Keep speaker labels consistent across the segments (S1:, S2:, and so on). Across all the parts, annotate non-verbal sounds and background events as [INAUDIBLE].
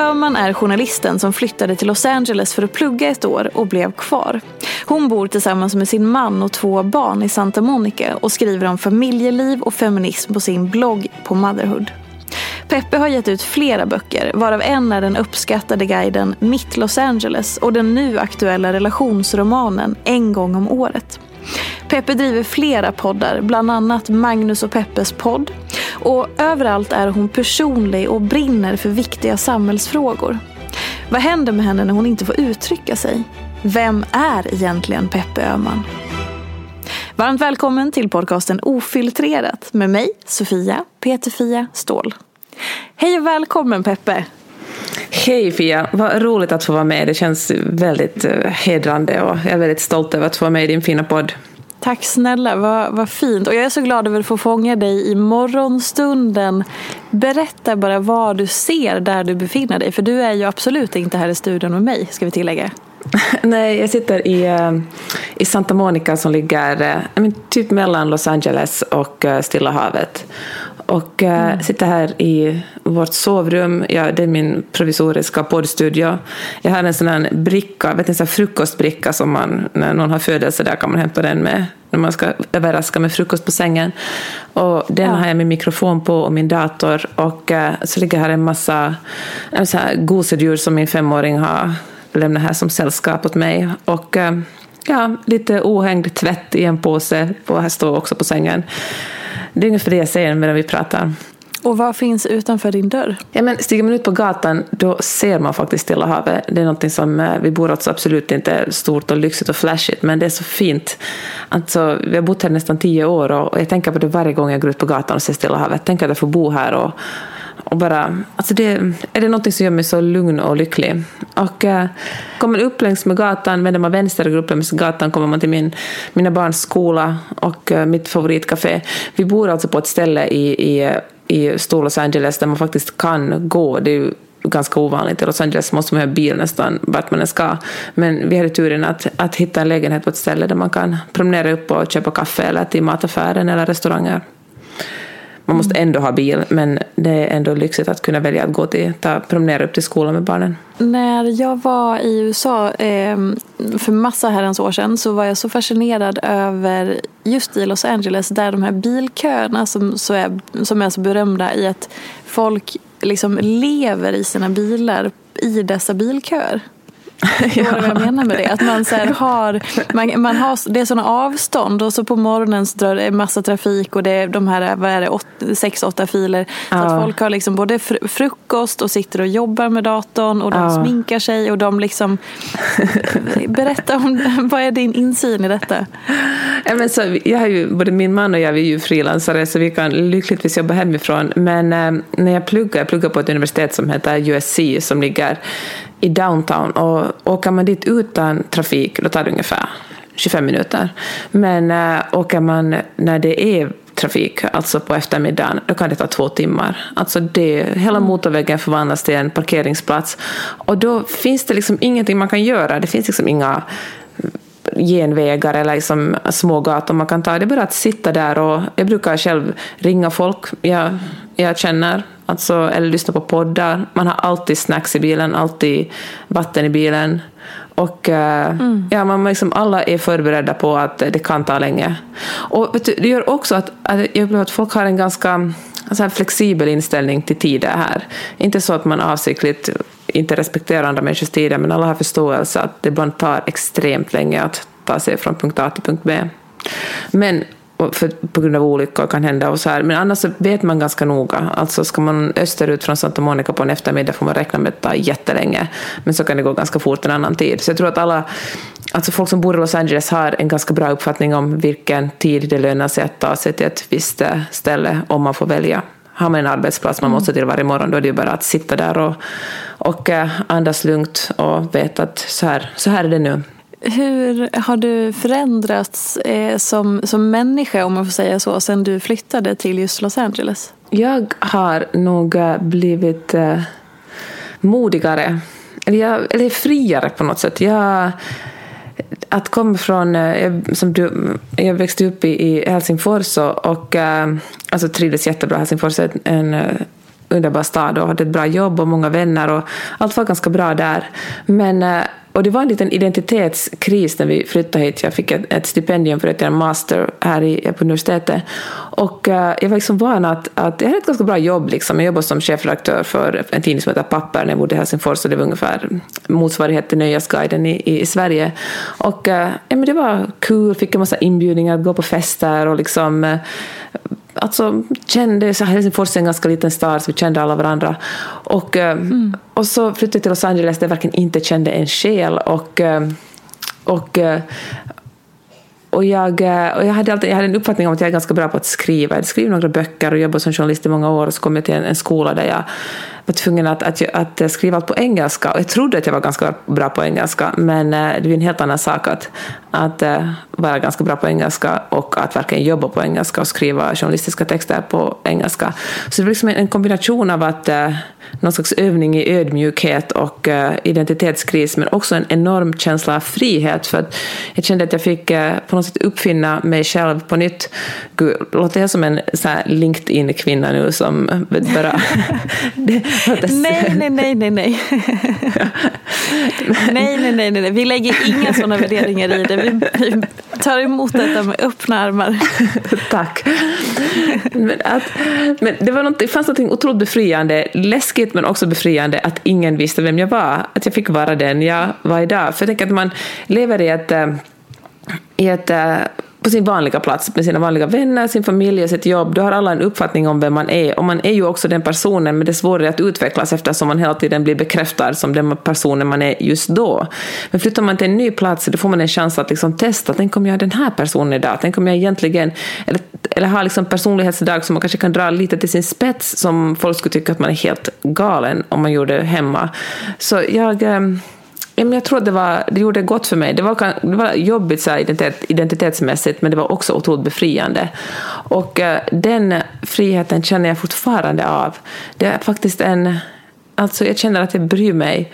S1: Öhman är journalisten som flyttade till Los Angeles för att plugga ett år och blev kvar. Hon bor tillsammans med sin man och två barn i Santa Monica och skriver om familjeliv och feminism på sin blogg på Motherhood. Peppe har gett ut flera böcker, varav en är den uppskattade guiden Mitt Los Angeles och den nu aktuella relationsromanen En gång om året. Peppe driver flera poddar, bland annat Magnus och Peppes podd. Och överallt är hon personlig och brinner för viktiga samhällsfrågor. Vad händer med henne när hon inte får uttrycka sig? Vem är egentligen Peppe Öhman? Varmt välkommen till podcasten Ofiltrerat med mig, Sofia Peterfia Ståhl. Hej och välkommen Peppe!
S2: Hej Fia, vad roligt att få vara med. Det känns väldigt eh, hedrande och jag är väldigt stolt över att få vara med i din fina podd.
S1: Tack snälla, vad, vad fint. Och jag är så glad över att få fånga dig i morgonstunden. Berätta bara vad du ser där du befinner dig. För du är ju absolut inte här i studion med mig, ska vi tillägga. [LAUGHS]
S2: Nej, jag sitter i, eh, i Santa Monica som ligger eh, men, typ mellan Los Angeles och eh, Stilla havet. Och mm. sitter här i vårt sovrum. Ja, det är min provisoriska poddstudio. Jag har en sån här bricka, vet ni, en sån frukostbricka som man, när någon har födelse där kan man hämta den med när man ska överraska med frukost på sängen. Och den ja. har jag min mikrofon på och min dator. Och så ligger här en massa så här gosedjur som min femåring har lämnat här som sällskap åt mig. Och ja, lite ohängd tvätt i en påse och här står också på sängen. Det är ungefär det jag säger medan vi pratar.
S1: Och vad finns utanför din dörr?
S2: Ja, men stiger man ut på gatan då ser man faktiskt Stilla havet. Det är något som vi bor alltså absolut inte stort och lyxigt och flashigt men det är så fint. Alltså, vi har bott här nästan tio år och jag tänker på det varje gång jag går ut på gatan och ser Stilla havet. Tänk att jag får bo här och och bara, alltså det, är det något som gör mig så lugn och lycklig. Och eh, kommer man upp längs med gatan, vänder man vänster och går upp längs gatan kommer man till min, mina barns skola och eh, mitt favoritcafé. Vi bor alltså på ett ställe i, i, i Stor Los Angeles där man faktiskt kan gå. Det är ju ganska ovanligt. I Los Angeles måste man ha bil nästan vart man än ska. Men vi hade turen att, att hitta en lägenhet på ett ställe där man kan promenera upp och köpa kaffe eller till mataffären eller restauranger. Man måste ändå ha bil, men det är ändå lyxigt att kunna välja att gå till, ta, promenera upp till skolan med barnen.
S1: När jag var i USA eh, för massa herrans år sedan så var jag så fascinerad över just i Los Angeles där de här bilköerna som, så är, som är så berömda i att folk liksom lever i sina bilar i dessa bilköer. [LAUGHS] Förstår du vad jag menar med det? Att man, så [LAUGHS] har, man, man har, det är sådana avstånd och så på morgonen så drar det massa trafik och det är de här, vad är det, åt, sex, åtta filer. Så ja. att folk har liksom både fr frukost och sitter och jobbar med datorn och de ja. sminkar sig och de liksom [LAUGHS] Berätta om vad är din insyn i detta?
S2: Ja, men så, jag har ju, både min man och jag vi är ju frilansare så vi kan lyckligtvis jobba hemifrån. Men eh, när jag pluggar, jag pluggar på ett universitet som heter USC som ligger i downtown och åker man dit utan trafik då tar det ungefär 25 minuter. Men äh, åker man när det är trafik, alltså på eftermiddagen, då kan det ta två timmar. Alltså det, hela mm. motorvägen förvandlas till en parkeringsplats. Och då finns det liksom ingenting man kan göra. Det finns liksom inga genvägar eller liksom små gator man kan ta. Det är bara att sitta där och jag brukar själv ringa folk jag, jag känner alltså, eller lyssna på poddar. Man har alltid snacks i bilen, alltid vatten i bilen. Och uh, mm. ja, man liksom, alla är förberedda på att det kan ta länge. Och du, det gör också att, att jag upplever att folk har en ganska alltså, flexibel inställning till tider här. Inte så att man avsiktligt inte respekterar andra människors tider, men alla har förståelse att det ibland tar extremt länge att ta sig från punkt A till punkt B. Men för, på grund av olyckor kan hända och så här. Men annars vet man ganska noga. Alltså ska man österut från Santa Monica på en eftermiddag får man räkna med att tar jättelänge. Men så kan det gå ganska fort en annan tid. Så jag tror att alla, alltså folk som bor i Los Angeles har en ganska bra uppfattning om vilken tid det lönar sig att ta sig till ett visst ställe om man får välja. Har man en arbetsplats man måste till varje morgon, då är det ju bara att sitta där och, och eh, andas lugnt och veta att så här, så här är det nu.
S1: Hur har du förändrats eh, som, som människa, om man får säga så, sen du flyttade till just Los Angeles?
S2: Jag har nog eh, blivit eh, modigare, eller, jag, eller friare på något sätt. Jag, att komma från... Eh, jag, som du, jag växte upp i, i Helsingfors och, och eh, alltså trivdes jättebra. Helsingfors är en underbar stad och hade ett bra jobb och många vänner och allt var ganska bra där. Men eh, och det var en liten identitetskris när vi flyttade hit. Jag fick ett, ett stipendium för att göra master här i, på universitetet. Och eh, jag var liksom van att, att jag hade ett ganska bra jobb. Liksom. Jag jobbade som chefredaktör för en tidning som heter Papper när jag bodde i Helsingfors. Och det var ungefär motsvarighet till Nöjesguiden i, i, i Sverige. Och eh, ja, men det var kul, fick en massa inbjudningar att gå på fester och liksom alltså, kände, så Helsingfors är en ganska liten stad, så vi kände alla varandra. Och, eh, mm. och så flyttade jag till Los Angeles där jag verkligen inte kände en själ. Och, eh, och, eh, och jag, och jag, hade alltid, jag hade en uppfattning om att jag är ganska bra på att skriva. Jag skrev några böcker och jobbade som journalist i många år och så kom jag till en, en skola där jag var tvungen att, att, att, skriva allt på engelska. Och jag trodde att jag var ganska bra på engelska, men det är en helt annan sak att, att vara ganska bra på engelska och att verkligen jobba på engelska och skriva journalistiska texter på engelska. Så det var liksom en kombination av att någon slags övning i ödmjukhet och uh, identitetskris men också en enorm känsla av frihet för att jag kände att jag fick uh, på något sätt uppfinna mig själv på nytt. Gud, låter jag som en LinkedIn-kvinna nu som bara... [LAUGHS]
S1: nej, nej, nej, nej, [LAUGHS] nej. nej, nej, nej, nej, vi lägger inga sådana värderingar i det. Vi, vi tar emot detta med öppna armar. [LAUGHS]
S2: Tack. Men, att, men det, var något, det fanns något otroligt befriande, läskigt men också befriande att ingen visste vem jag var. Att jag fick vara den jag var idag. För jag tänker att man lever i ett, eh, i ett eh, på sin vanliga plats med sina vanliga vänner, sin familj och sitt jobb, då har alla en uppfattning om vem man är. Och man är ju också den personen, men det är svårare att utvecklas eftersom man hela tiden blir bekräftad som den personen man är just då. Men flyttar man till en ny plats, då får man en chans att liksom testa. Tänk om jag är den här personen idag? Tänk om jag egentligen... Eller, eller har liksom personlighetsdrag som man kanske kan dra lite till sin spets, som folk skulle tycka att man är helt galen om man gjorde hemma. Så jag... Ehm, men jag tror att det, var, det gjorde gott för mig. Det var, det var jobbigt så identitet, identitetsmässigt, men det var också otroligt befriande. Och eh, den friheten känner jag fortfarande av. Det är faktiskt en... Alltså jag känner att jag bryr mig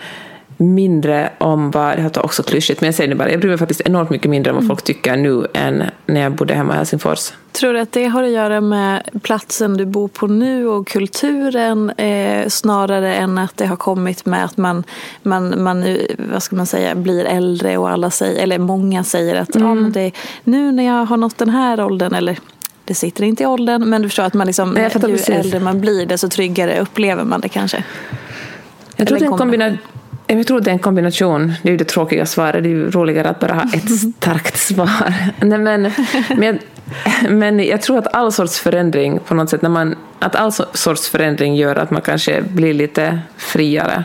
S2: mindre om vad, det här också klyschigt, men jag säger det bara, jag bryr mig faktiskt enormt mycket mindre om vad mm. folk tycker nu än när jag bodde hemma i Helsingfors.
S1: Tror du att det har att göra med platsen du bor på nu och kulturen eh, snarare än att det har kommit med att man, man, man vad ska man säga, blir äldre och alla säger, eller många säger att mm. ja, men det, nu när jag har nått den här åldern eller det sitter inte i åldern men du förstår att man liksom, Nej, ju precis. äldre man blir desto tryggare upplever man det kanske.
S2: Jag tror det är en kombination Jag tror det är en kombination. Det är ju det tråkiga svaret. Det är ju roligare att bara ha ett starkt svar. [LAUGHS] Nej, men, men, men jag tror att all sorts förändring på något sätt, när man, att all sorts förändring gör att man kanske blir lite friare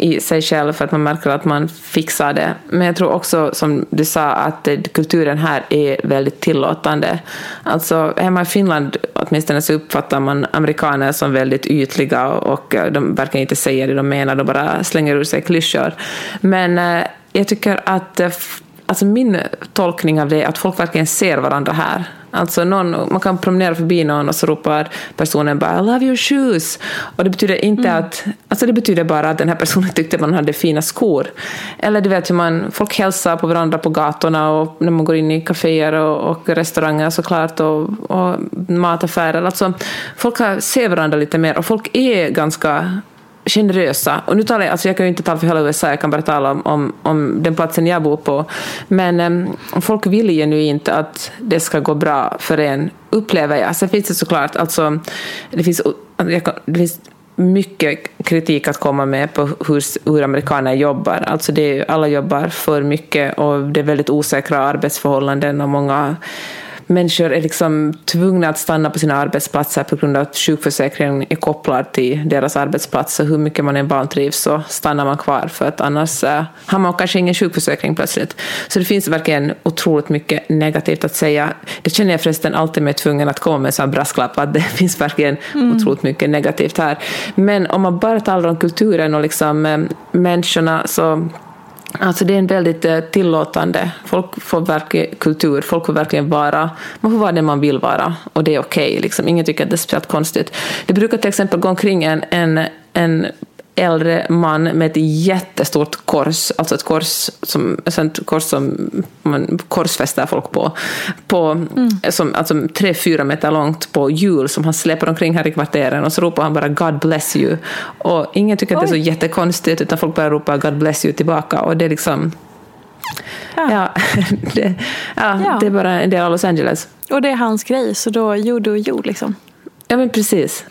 S2: i sig själv för att man märker att man fixar det. Men jag tror också, som du sa, att eh, kulturen här är väldigt tillåtande. Alltså hemma i Finland åtminstone så uppfattar man amerikaner som väldigt ytliga och eh, de verkar inte säga det de menar, de bara slänger ur sig klyschor. Men eh, jag tycker att alltså min tolkning av det är att folk verkligen ser varandra här. Alltså någon, man kan promenera förbi någon och så ropar personen bara I love your shoes. Och det betyder inte mm. att, alltså det betyder bara att den här personen [LAUGHS] tyckte man hade fina skor. Eller du vet hur man, folk hälsar på varandra på gatorna och när man går in i kaféer och, och restauranger såklart och, och mataffärer. Alltså folk ser varandra lite mer och folk är ganska generösa. Och nu talar jag, alltså jag kan ju inte tala för hela USA, jag kan bara tala om, om, om den platsen jag bor på. Men um, folk vill genuint att det ska gå bra för en, upplever jag. Sen finns det såklart, alltså, det finns, det finns mycket kritik att komma med på hur, hur amerikaner jobbar. Alltså det, alla jobbar för mycket och det är väldigt osäkra arbetsförhållanden och många människor är liksom tvungna att stanna på sina arbetsplatser på grund av att sjukförsäkringen är kopplad till deras arbetsplats. Så hur mycket man än vantrivs så stannar man kvar för att annars uh, har man kanske ingen sjukförsäkring plötsligt. Så det finns verkligen otroligt mycket negativt att säga. Det känner jag förresten alltid mig tvungen att komma med sån brasklapp att det [LAUGHS] finns verkligen mm. otroligt mycket negativt här. Men om man bara talar om kulturen och liksom, äh, människorna så Alltså det är en väldigt eh, tillåtande, folk får verkligen kultur, folk får verkligen vara, man får vara det man vill vara och det är okej, okay, liksom. ingen tycker att det är speciellt konstigt. Det brukar till exempel gå omkring en, en, en äldre man med ett jättestort kors, alltså ett kors som, ett kors som man korsfäster folk på, på mm. som, alltså tre, fyra meter långt på hjul som han släpper omkring här i kvarteren och så ropar han bara God bless you. Och ingen tycker Oj. att det är så jättekonstigt utan folk bara ropar God bless you tillbaka och det är liksom Ja, ja, [LAUGHS] det, ja, ja. det är bara en del av Los Angeles.
S1: Och det är hans grej, så då gjorde och gjorde liksom.
S2: Ja, men precis.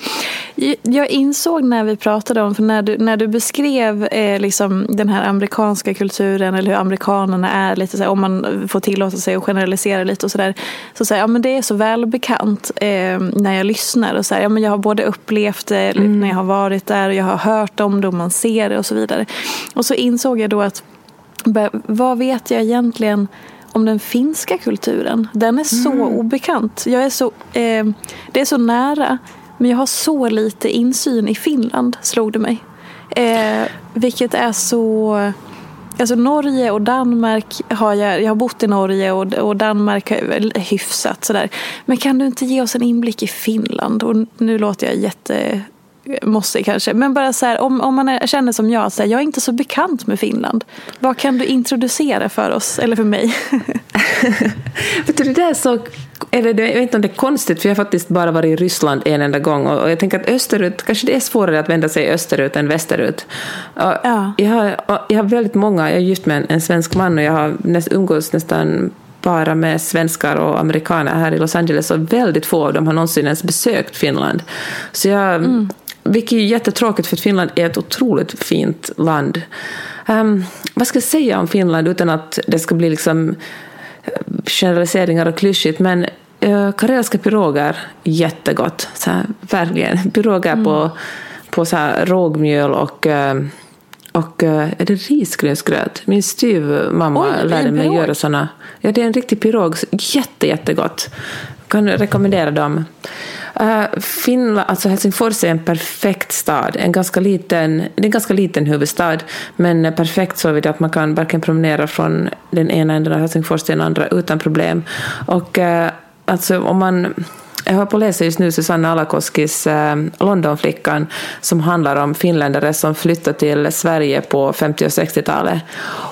S1: Jag insåg när vi pratade om, för när du, när du beskrev eh, liksom den här amerikanska kulturen eller hur amerikanerna är, lite så här, om man får tillåta sig att generalisera lite och sådär. Så säger ja men det är så välbekant eh, när jag lyssnar och så här, ja men jag har både upplevt det mm. när jag har varit där och jag har hört om det och man ser det och så vidare. Och så insåg jag då att vad vet jag egentligen om den finska kulturen. Den är så mm. obekant. Jag är så, eh, det är så nära men jag har så lite insyn i Finland, slog det mig. Eh, vilket är så... Alltså Norge och Danmark har jag, jag har bott i Norge och, och Danmark hyfsat sådär. Men kan du inte ge oss en inblick i Finland? Och nu låter jag jätte mossig kanske. Men bara så här, om, om man är, känner som jag, så här, jag är inte så bekant med Finland. Vad kan du introducera för oss, eller för mig? [LAUGHS]
S2: vet du, det där är så eller det, jag vet inte om det är konstigt, för jag har faktiskt bara varit i Ryssland en enda gång och jag tänker att österut, kanske det är svårare att vända sig österut än västerut. Ja. Jag, har, jag har väldigt många, jag är gift med en, en svensk man och jag har näst, umgås nästan bara med svenskar och amerikaner här i Los Angeles och väldigt få av dem har någonsin ens besökt Finland. Så jag, mm. Vilket är jättetråkigt för Finland är ett otroligt fint land. Um, vad ska jag säga om Finland utan att det ska bli liksom eh, generaliseringar och klyschigt men uh, karelska piroger, jättegott. Så här, verkligen. [LAUGHS] Piroger mm. på, på så här rågmjöl och uh, och är det risgrynsgröt? Min styvmamma lärde mig göra såna. Ja, det är en riktig pirog. Jätte, jättegott. Kan rekommendera dem. Uh, Finland, alltså Helsingfors är en perfekt stad. En ganska liten, det är en ganska liten huvudstad, men perfekt så vid att man kan varken promenera från den ena änden av Helsingfors till den andra utan problem. Och uh, alltså om man jag har på att läsa just nu Susanna Alakoskis eh, Londonflickan som handlar om finländare som flyttade till Sverige på 50 och 60-talet.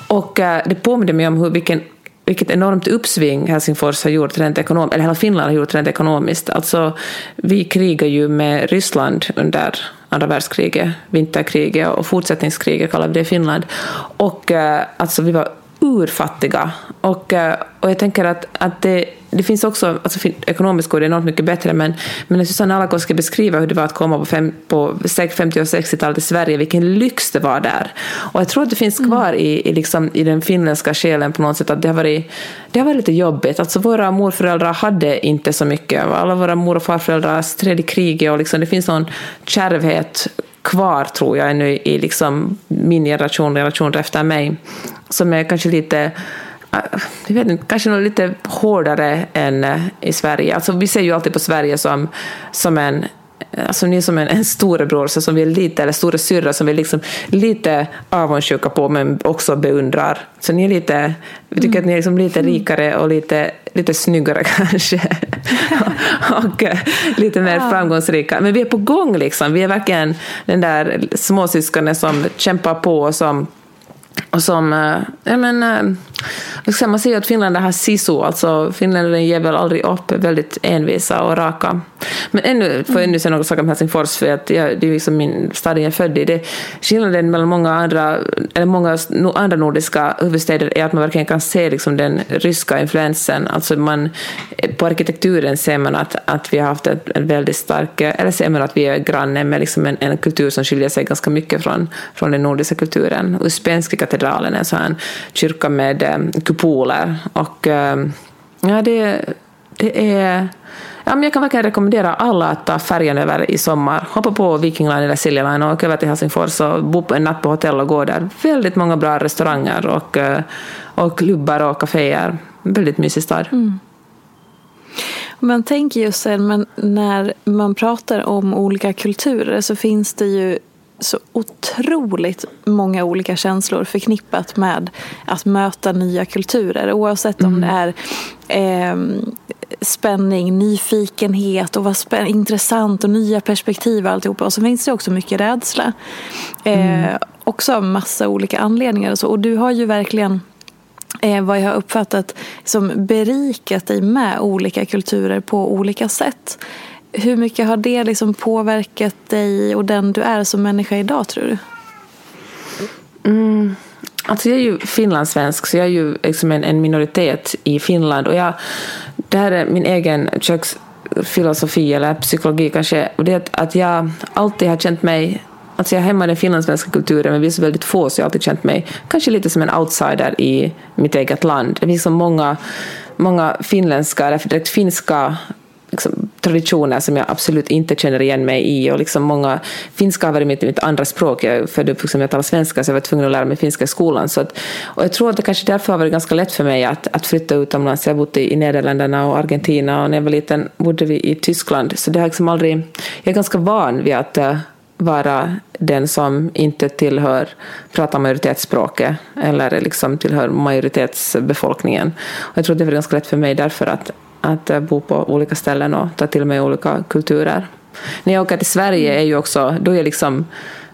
S2: Och det påminner mig om hur, vilken vilket enormt uppsving Helsingfors har gjort rent ekonomiskt, eller hela Finland har gjort rent ekonomiskt. Alltså, vi krigar ju med Ryssland under andra världskriget, vinterkriget och fortsättningskriget kallar vi det i Finland. Och eh, alltså vi var urfattiga. Och, eh, och jag tänker att, att det, det finns också, alltså ekonomiskt går det enormt mycket bättre, men, men när Susanne Alakoski beskriver hur det var att komma på, fem, på 50 och 60-talet i Sverige, vilken lyx det var där. Och jag tror att det finns kvar mm. i, i, liksom, i den finländska själen på något sätt, att det har varit, det har varit lite jobbigt. Alltså våra morföräldrar hade inte så mycket, alla våra mor och farföräldrar stred i kriget och liksom, det finns någon kärvhet kvar, tror jag, ännu i liksom min generation, generationer efter mig, som är kanske lite äh, jag vet inte, kanske något lite hårdare än äh, i Sverige. Alltså, vi ser ju alltid på Sverige som, som en Alltså ni är som en, en storebror som vi är lite, eller storesyrra som vi är liksom lite avundsjuka på men också beundrar. Så ni är lite, vi tycker mm. att ni är liksom lite mm. rikare och lite, lite snyggare [LAUGHS] kanske. och eh, lite mer ja. framgångsrika. Men vi är på gång liksom. Vi är verkligen den där småsyskonen som kämpar på och som och som, eh, ja men, eh, man ser ju att Finland är här sisu, alltså finländare ger väl aldrig upp, är väldigt envisa och raka. Men ännu, får jag ännu säga något om Helsingfors, för att jag, det är liksom min stad jag är född i. Det, skillnaden mellan många andra, eller många andra nordiska huvudstäder är att man verkligen kan se liksom den ryska influensen. Alltså man, på arkitekturen ser man att, att vi har haft en, en väldigt stark, eller ser man att vi är granne med liksom en, en kultur som skiljer sig ganska mycket från, från den nordiska kulturen. Uspenska katedral katedralen en sån kyrka med eh, kupoler. Och eh, ja, det, det är... Ja, men jag kan verkligen rekommendera alla att ta färjan över i sommar. Hoppa på Viking Line eller Silja Line och åka över till Helsingfors och bo en natt på hotell och gå där. Väldigt många bra restauranger och, eh, och klubbar och kaféer. Väldigt mysig stad. Mm.
S1: Man tänker just sen, men när man pratar om olika kulturer så finns det ju så otroligt många olika känslor förknippat med att möta nya kulturer. Oavsett om mm. det är eh, spänning, nyfikenhet och vad intressant och nya perspektiv och alltihopa. Och så finns det också mycket rädsla. Eh, mm. Också av massa olika anledningar och så. Och du har ju verkligen eh, vad jag har uppfattat som berikat dig med olika kulturer på olika sätt. Hur mycket har det liksom påverkat dig och den du är som människa idag tror du?
S2: Mm. Alltså jag är ju finlandssvensk, så jag är ju liksom en, en minoritet i Finland. Och jag, det här är min egen köksfilosofi eller psykologi kanske. Och det är att jag alltid har känt mig Alltså jag är hemma i den finlandssvenska kulturen men vi är så väldigt få så jag har alltid känt mig kanske lite som en outsider i mitt eget land. Det finns så många, många finländska eller direkt finska liksom, traditioner som jag absolut inte känner igen mig i. Och liksom många, finska har varit mitt, mitt andra språk. Jag är född upp, liksom, jag talar svenska så jag var tvungen att lära mig finska i skolan. Så att, och jag tror att det kanske därför har varit ganska lätt för mig att, att flytta utomlands. Jag har bott i, i Nederländerna och Argentina och när jag var liten bodde vi i Tyskland. Så det har liksom aldrig, jag är ganska van vid att uh, vara den som inte tillhör, pratar majoritetsspråket eller liksom tillhör majoritetsbefolkningen. Och jag tror att det var ganska lätt för mig därför att att eh, bo på olika ställen och ta till mig olika kulturer. När jag åker till Sverige är ju också, då är liksom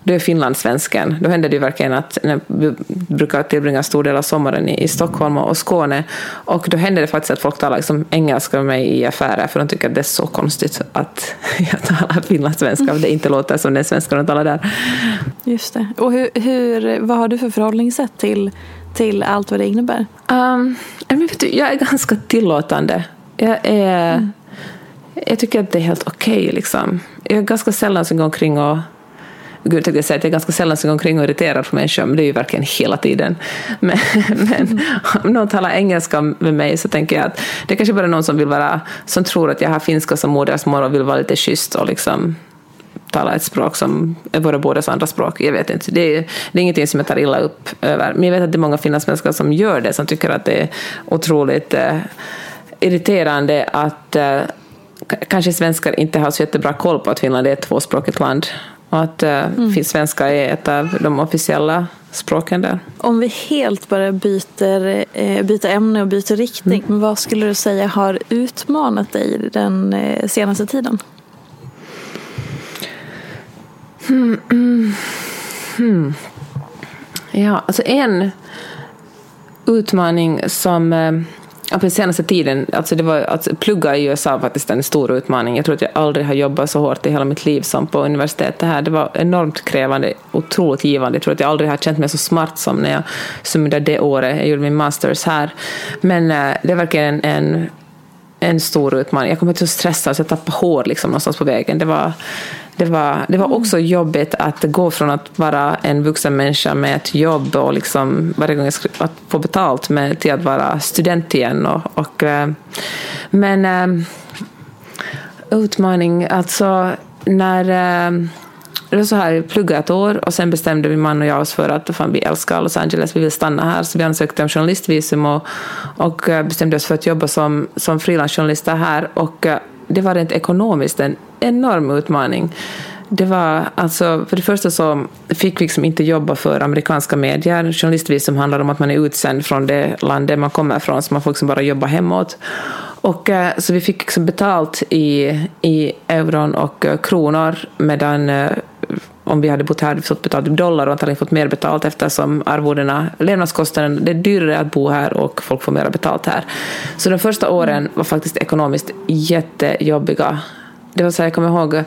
S2: då är finlandssvensken. Då händer det ju verkligen att jag brukar tillbringa stor del av sommaren i, i Stockholm och Skåne. Och då händer det faktiskt att folk talar liksom engelska med mig i affärer för de tycker att det är så konstigt att [LAUGHS] jag talar finlandssvenska och det inte låter som den svenska de talar där.
S1: Just det. Och hur, hur, vad har du för förhållningssätt till, till allt vad det innebär?
S2: Um, jag är ganska tillåtande jag, är, mm. jag tycker att det är helt okej. Okay, liksom. Jag är ganska sällan som går omkring och Gud, jag säga att jag är ganska sällan som går omkring och irriterar på människor, men det är ju verkligen hela tiden. [LAUGHS] Men, men om någon talar engelska med mig så tänker jag att det är kanske bara är någon som vill vara, som tror att jag har finska som modersmål och vill vara lite schysst och liksom tala ett språk som är våra bådas andra språk. Jag vet inte. Det är, det är ingenting som jag tar illa upp över. Men jag vet att det är många finlandssvenskar som gör det, som tycker att det är otroligt eh, irriterande att eh, kanske svenskar inte har så jättebra koll på att Finland är ett tvåspråkigt land och att eh, mm. svenska är ett av de officiella språken där.
S1: Om vi helt bara byter, eh, byter ämne och byter riktning, mm. men vad skulle du säga har utmanat dig den eh, senaste tiden?
S2: Hmm, mm, hmm. Ja, alltså en utmaning som eh, Ja, på senaste tiden, alltså det var, alltså plugga i USA var faktiskt en stor utmaning. Jag tror att jag aldrig har jobbat så hårt i hela mitt liv som på universitetet här. Det var enormt krävande, otroligt givande. Jag tror att jag aldrig har känt mig så smart som när jag summerade det året. Jag gjorde min masters här. Men äh, det är verkligen en, en, en stor utmaning. Jag kom hit så stressad så jag tappade hår liksom någonstans på vägen. Det var, det var, det var också jobbigt att gå från att vara en vuxen människa med ett jobb och liksom varje gång jag att få betalt med, till att vara student igen. Och, och eh, men äh, utmaning, alltså när äh, det var så här, vi pluggade ett år och sen bestämde min man och jag oss för att fan, vi älskar Los Angeles, vi vill stanna här. Så vi ansökte om journalistvisum och, och bestämde oss för att jobba som, som frilansjournalister här. Och det var rent ekonomiskt en enorm utmaning. Det var alltså, för det första så fick vi liksom inte jobba för amerikanska medier. Journalistvisum handlar om att man är utsänd från det landet man kommer ifrån, så man får liksom bara jobba hemåt. Och, eh, så vi fick liksom betalt i, i euron och eh, kronor, medan eh, om vi hade bott här hade vi fått betalt i dollar och antagligen fått mer betalt eftersom arvodena, levnadskostnaden, det är dyrare att bo här och folk får mer betalt här. Så de första åren var faktiskt ekonomiskt jättejobbiga. Det var så här, jag kommer ihåg,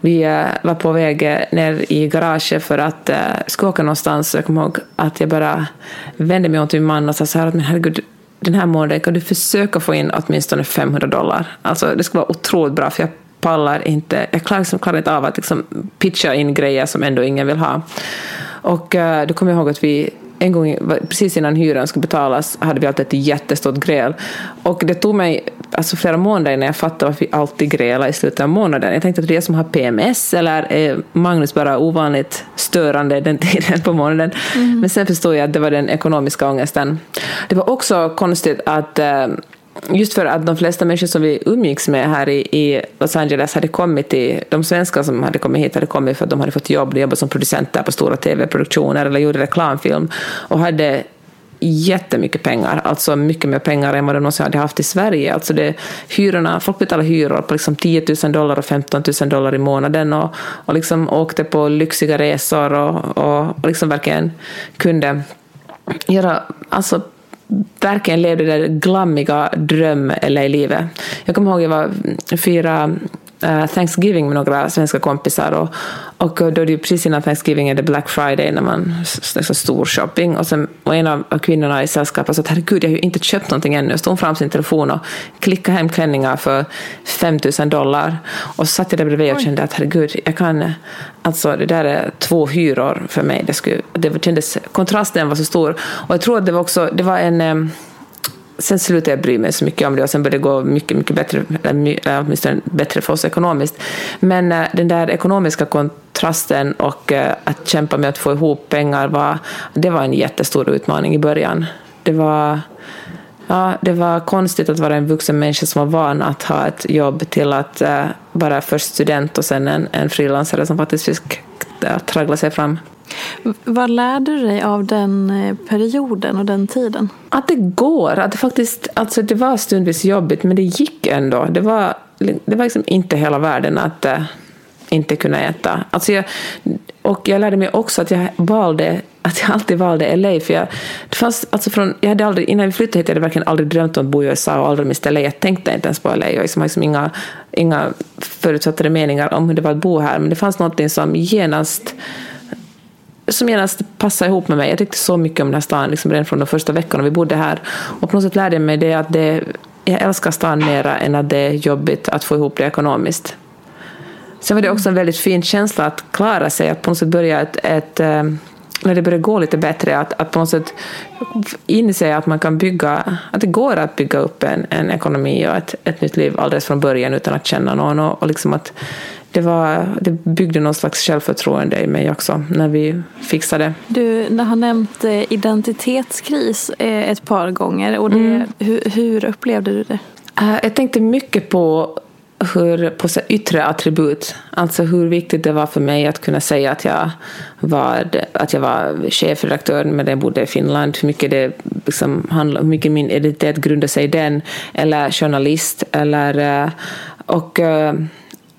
S2: vi eh, var på väg ner i garaget för att uh, ska åka någonstans. Jag kommer ihåg att jag bara vände mig om till min man och sa så här att men herregud, den här månaden kan du försöka få in åtminstone 500 dollar. Alltså det skulle vara otroligt bra för jag pallar inte, jag klarar, liksom, klarar inte av att liksom pitcha in grejer som ändå ingen vill ha. Och uh, då kommer jag ihåg att vi en gång precis innan hyran skulle betalas hade vi alltid ett jättestort gräl. Och det tog mig alltså flera månader innan jag fattade varför vi alltid grälade i slutet av månaden. Jag tänkte att det är som har PMS eller är Magnus bara ovanligt störande den [LAUGHS] tiden på månaden. Mm. Men sen förstod jag att det var den ekonomiska ångesten. Det var också konstigt att uh, just för att de flesta människor som vi umgicks med här i, i Los Angeles hade kommit till, de svenskar som hade kommit hit hade kommit för att de hade fått jobb, de jobbade som producenter på stora tv-produktioner eller gjorde reklamfilm och hade jättemycket pengar, alltså mycket mer pengar än vad de någonsin hade haft i Sverige. Alltså det, hyrorna, folk betalade hyror på liksom 10 000 dollar och 15 000 dollar i månaden och, och liksom åkte på lyxiga resor och, och, och liksom verkligen kunde göra alltså verkligen levde det glammiga dröm-LA-livet. Jag kommer ihåg att jag var fyra Thanksgiving med några svenska kompisar och, och då är det precis innan Thanksgiving är det Black Friday när man så stor shopping och, sen, och en av kvinnorna i sällskapet sa att herregud jag har ju inte köpt någonting ännu. Så hon fram sin telefon och klickade hem klänningar för 5000 dollar och så satt jag där bredvid och kände att herregud jag kan alltså det där är två hyror för mig. Det, skulle, det kändes, kontrasten var så stor och jag tror att det var också det var en sen slutade jag bry mig så mycket om det och sen började det gå mycket, mycket bättre, eller åtminstone bättre för oss ekonomiskt. Men äh, den där ekonomiska kontrasten och äh, att kämpa med att få ihop pengar, var, det var en jättestor utmaning i början. Det var, ja, det var konstigt att vara en vuxen människa som var van att ha ett jobb till att äh, vara först student och sen en, en frilansare som faktiskt fick traggla sig fram.
S1: Vad lärde du dig av den eh, perioden och den tiden?
S2: Att det går. Att det, faktiskt, alltså det var stundvis jobbigt, men det gick ändå. Det var, det var liksom inte hela världen att äh, inte kunna äta. Alltså jag, och jag lärde mig också att jag valde att jag alltid valde LA. För jag, det fanns, alltså från, jag hade aldrig, innan vi flyttade hit hade jag verkligen aldrig drömt om att bo i USA och aldrig mist LA. Jag tänkte inte ens på LA. Jag liksom har liksom inga, inga förutsatta meningar om hur det var att bo här. Men det fanns något som genast som genast passade ihop med mig. Jag tyckte så mycket om den här stan liksom redan från de första veckorna vi bodde här. Och på något sätt lärde jag mig det att det, jag älskar stan mera än att det är jobbigt att få ihop det ekonomiskt. Sen var det också en väldigt fin känsla att klara sig, att på något sätt börja ett, ett eh, när det börjar gå lite bättre, att, att på något sätt inse att man kan bygga, att det går att bygga upp en, en ekonomi och ett, ett nytt liv alldeles från början utan att känna någon och, och liksom att det, var, det byggde någon slags självförtroende i mig också när vi fixade.
S1: Du har nämnt eh, identitetskris eh, ett par gånger. Och det, mm. hur, hur upplevde du det?
S2: Eh, jag tänkte mycket på hur, på så yttre attribut. Alltså hur viktigt det var för mig att kunna säga att jag var, att jag var chefredaktör men jag bodde i Finland. Hur mycket, det liksom handlar, hur mycket min identitet grundade sig i den. Eller journalist. Eller, och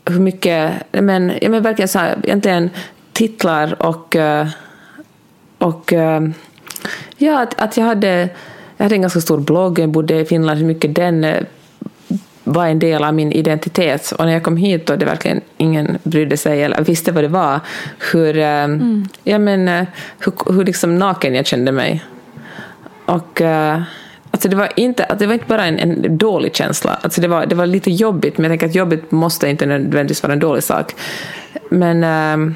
S2: hur mycket, men, ja, men verkligen så här, egentligen titlar och, eh, och eh, ja, att, att jag hade jag hade en ganska stor blogg, jag bodde i Finland, hur mycket den eh, var en del av min identitet. Och när jag kom hit och det verkligen ingen brydde sig eller visste vad det var, hur, mm. ja, men, hur, hur liksom naken jag kände mig. Och alltså det, var inte, alltså, det var inte bara en, en dålig känsla, alltså det, var, det var lite jobbigt, men jag tänker att jobbigt måste inte nödvändigtvis vara en dålig sak. Men ehm,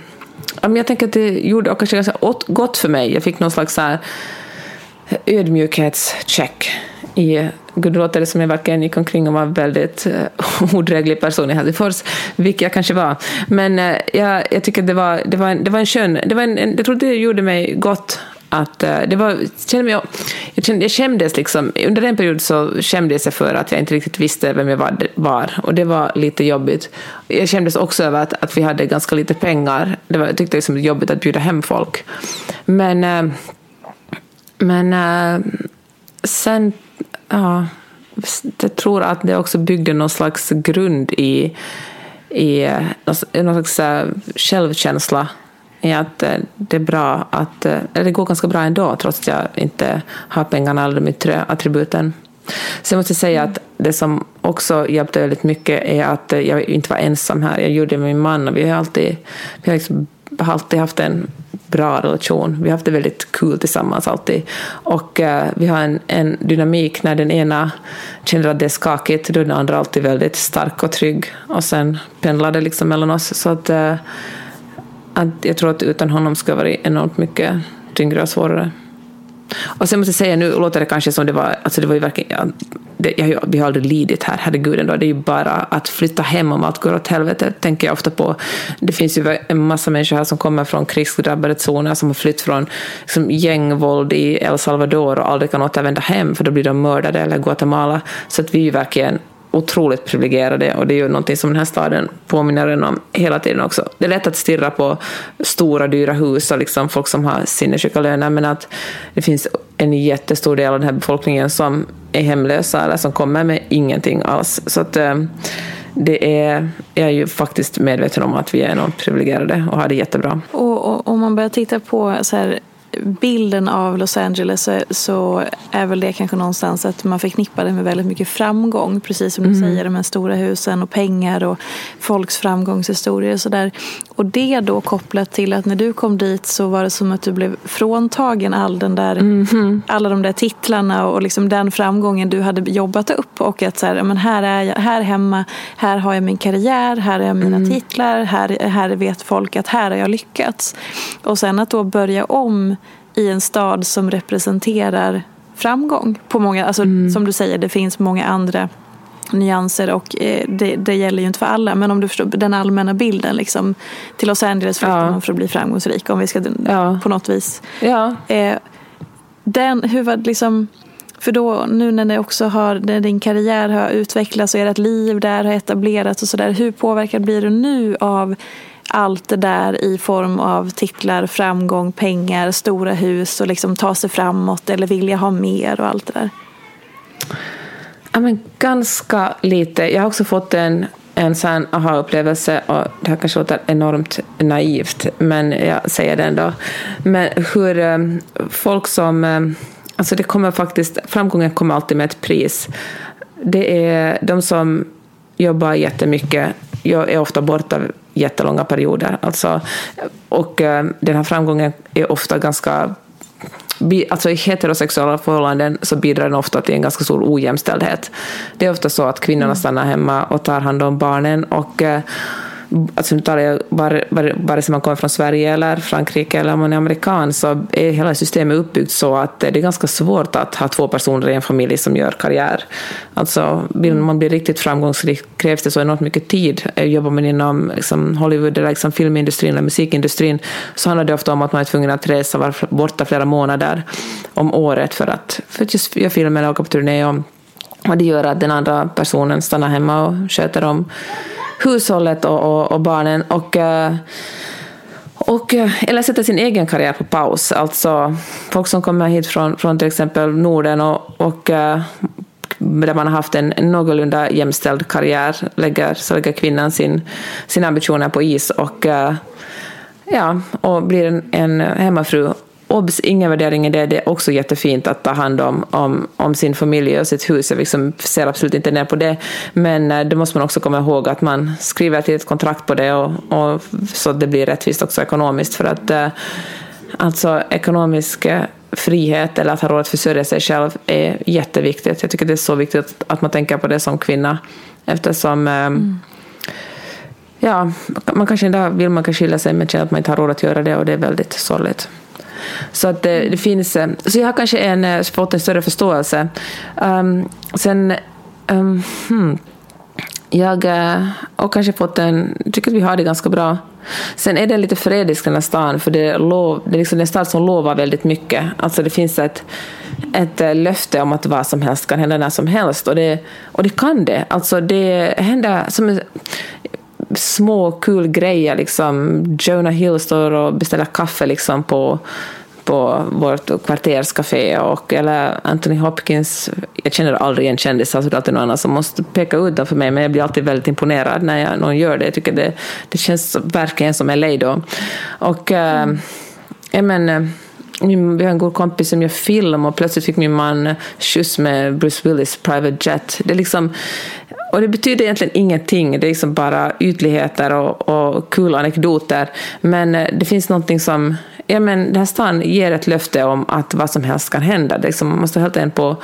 S2: jag tänker att det gjorde kanske ganska gott för mig. Jag fick någon slags så här ödmjukhetscheck. I, gud, det låter det som jag verkligen gick omkring och var en väldigt uh, odräglig person i Helsingfors, vilket jag kanske var. Men uh, jag, jag tycker det var, det var, en, det var en skön... Det var en, en, jag tror det gjorde mig gott att eh, det var, kände jag, kände, jag kändes liksom, under en period så skämdes jag för att jag inte riktigt visste vem jag var, var och det var lite jobbigt. Jag kändes också över att, att vi hade ganska lite pengar. Det var, jag tyckte det var liksom jobbigt att bjuda hem folk. Men, eh, men eh, sen, ja, jag tror att det också byggde någon slags grund i, i någon slags självkänsla är att eh, det är bra att, eh, eller det går ganska bra ändå trots att jag inte har pengarna eller de yttre attributen. måste jag säga att det som också hjälpte väldigt mycket är att eh, jag inte var ensam här. Jag gjorde det med min man och vi har alltid, vi har liksom alltid haft en bra relation. Vi har haft det väldigt kul tillsammans alltid. Och uh, vi har en, en, dynamik när den ena känner att det är skakigt, då är den andra alltid väldigt stark och trygg. Och sen pendlar det liksom mellan oss. Så att uh, att jag tror att utan honom skulle det varit enormt mycket tyngre och svårare. Och sen måste jag säga, nu låter det kanske som det var, alltså det var ju verkligen, ja, det, jag, vi har aldrig lidit här, herregud ändå, det är ju bara att flytta hem om allt går åt helvete, tänker jag ofta på. Det finns ju en massa människor här som kommer från krigsdrabbade zoner, som har flytt från liksom, gängvåld i El Salvador och aldrig kan återvända hem, för då blir de mördade, eller Guatemala. Så att vi är ju verkligen otroligt privilegierade och det är ju någonting som den här staden påminner en om hela tiden också. Det är lätt att stirra på stora dyra hus och liksom folk som har sinnessjuka löner men att det finns en jättestor del av den här befolkningen som är hemlösa eller som kommer med ingenting alls. Så att eh, det är, jag är ju faktiskt medveten om att vi är enormt privilegierade och har det jättebra.
S1: Och, om man börjar titta på så här bilden av Los Angeles så, så, är väl det kanske någonstans att man förknippar det med väldigt mycket framgång. Precis som du mm. säger, de här stora husen och pengar och folks framgångshistorier och sådär. Och det då kopplat till att när du kom dit så var det som att du blev fråntagen all den där, mm. alla de där titlarna och liksom den framgången du hade jobbat upp. Och att så här, men här är jag, här hemma, här har jag min karriär, här är mina mm. titlar, här, här vet folk att här har jag lyckats. Och sen att då börja om i en stad som representerar framgång. På många, alltså, mm. Som du säger, det finns många andra nyanser och eh, det, det, gäller ju inte för alla. Men om du förstår den allmänna bilden. Liksom, till Los Angeles flyttar ja. man för att bli framgångsrik. Om vi ska ja. på något vis.
S2: Ja.
S1: Eh, den, hur var liksom, för då nu när, det också har, när din karriär har utvecklats och ert liv där har etablerats och sådär. Hur påverkad blir du nu av allt det där i form av titlar, framgång, pengar, stora hus och liksom ta sig framåt eller vilja ha mer och allt det där?
S2: Ja, men ganska lite. Jag har också fått en, en sån aha-upplevelse och det här kanske låter enormt naivt, men jag säger det ändå. Men hur um, folk som... Um, alltså det kommer faktiskt, framgången kommer alltid med ett pris. Det är de som jobbar jättemycket, jag är ofta borta jättelånga perioder. Alltså, och eh, den här framgången är ofta ganska Alltså I heterosexuella förhållanden så bidrar den ofta till en ganska stor ojämställdhet. Det är ofta så att kvinnorna mm. stannar hemma och tar hand om barnen och eh, alltså nu talar jag vare, vare, vare sig man kommer från Sverige eller Frankrike eller om man är amerikan, så är hela systemet uppbyggt så att det är ganska svårt att ha två personer i en familj som gör karriär. Alltså vill man bli riktigt framgångsrik krävs det så enormt mycket tid. Eh, jobbar man inom liksom, Hollywood eller liksom, filmindustrin eller musikindustrin så handlar det ofta om att man är tvungen att resa, vara borta flera månader om året för att, för att just göra film eller åka på turné. Och, och det gör att den andra personen stannar hemma och sköter om hushållet och, och, och barnen. Och, eh, och, eh, eller sätta sin egen karriär på paus. Alltså folk som kommer hit från, från till exempel Norden och, och eh, där man har haft en någorlunda jämställd karriär, lägger, så lägger kvinnan sin, sina ambitioner på is och, ja, och blir en, en hemmafru obs, ingen värdering i det. Det är också jättefint att ta hand om, om, om sin familj och sitt hus. Jag liksom ser absolut inte ner på det. Men eh, det måste man också komma ihåg att man skriver till ett kontrakt på det och, och så att det blir rättvist också ekonomiskt. För att eh, alltså ekonomisk eh, frihet eller att ha råd att försörja sig själv är jätteviktigt. Jag tycker det är så viktigt att man tänker på det som kvinna eftersom mm ja, man kanske dag vill man kanske skilja sig men känner att man inte har råd att göra det och det är väldigt sorgligt. Så att det, det finns, eh, så jag har kanske en, eh, fått en större förståelse. Um, sen, um, hmm, jag har kanske fått en, tycker att vi har det ganska bra. Sen är det lite förrädisk den här stan, för det är, lov, det är liksom en stad som lovar väldigt mycket. Alltså det finns ett, ett löfte om att vad som helst kan hända när som helst, och det, och det kan det. Alltså det händer som små kul grejer. Liksom. Jonah Hill står och beställer kaffe liksom på, på vårt kvarterscafé. Och, eller Anthony Hopkins, jag känner aldrig en kändis, alltså det är alltid någon annan som måste peka ut dem för mig, men jag blir alltid väldigt imponerad när jag, någon gör det. Jag tycker det, det känns verkligen som LA då. Och, mm. äh, men, eh, min, vi har en god kompis som gör film och plötsligt fick min man skjuts med Bruce Willis private jet. Det är liksom, och det betyder egentligen ingenting, det är liksom bara ytligheter och, och kul anekdoter. Men eh, det finns någonting som, ja men den här stan ger ett löfte om att vad som helst kan hända. Det liksom, man måste helt enkelt på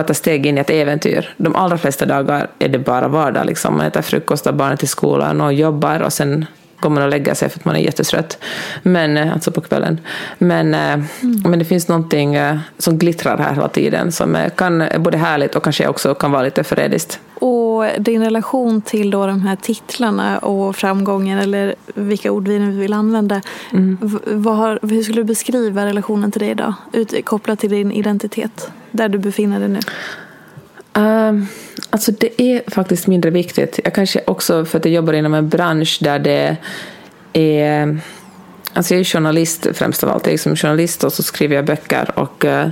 S2: att ta steg in i ett äventyr. De allra flesta dagar är det bara vardag. Liksom. Man äter frukost, tar barnen till skolan och jobbar och sen går man och lägger sig för att man är jättetrött. Men, eh, alltså på kvällen. Men, mm. men det finns någonting som glittrar här hela tiden som kan, är både härligt och kanske också kan vara lite förrädiskt.
S1: Och din relation till då de här titlarna och framgången eller vilka ord vi nu vill använda. Mm. Har, hur skulle du beskriva relationen till det idag? Ut, kopplat till din identitet, där du befinner dig nu.
S2: Ehm, alltså det är faktiskt mindre viktigt. Jag kanske också för att jag jobbar inom en bransch där det är Alltså jag är journalist främst av allt. Jag är liksom journalist och så skriver jag böcker. Och, eh,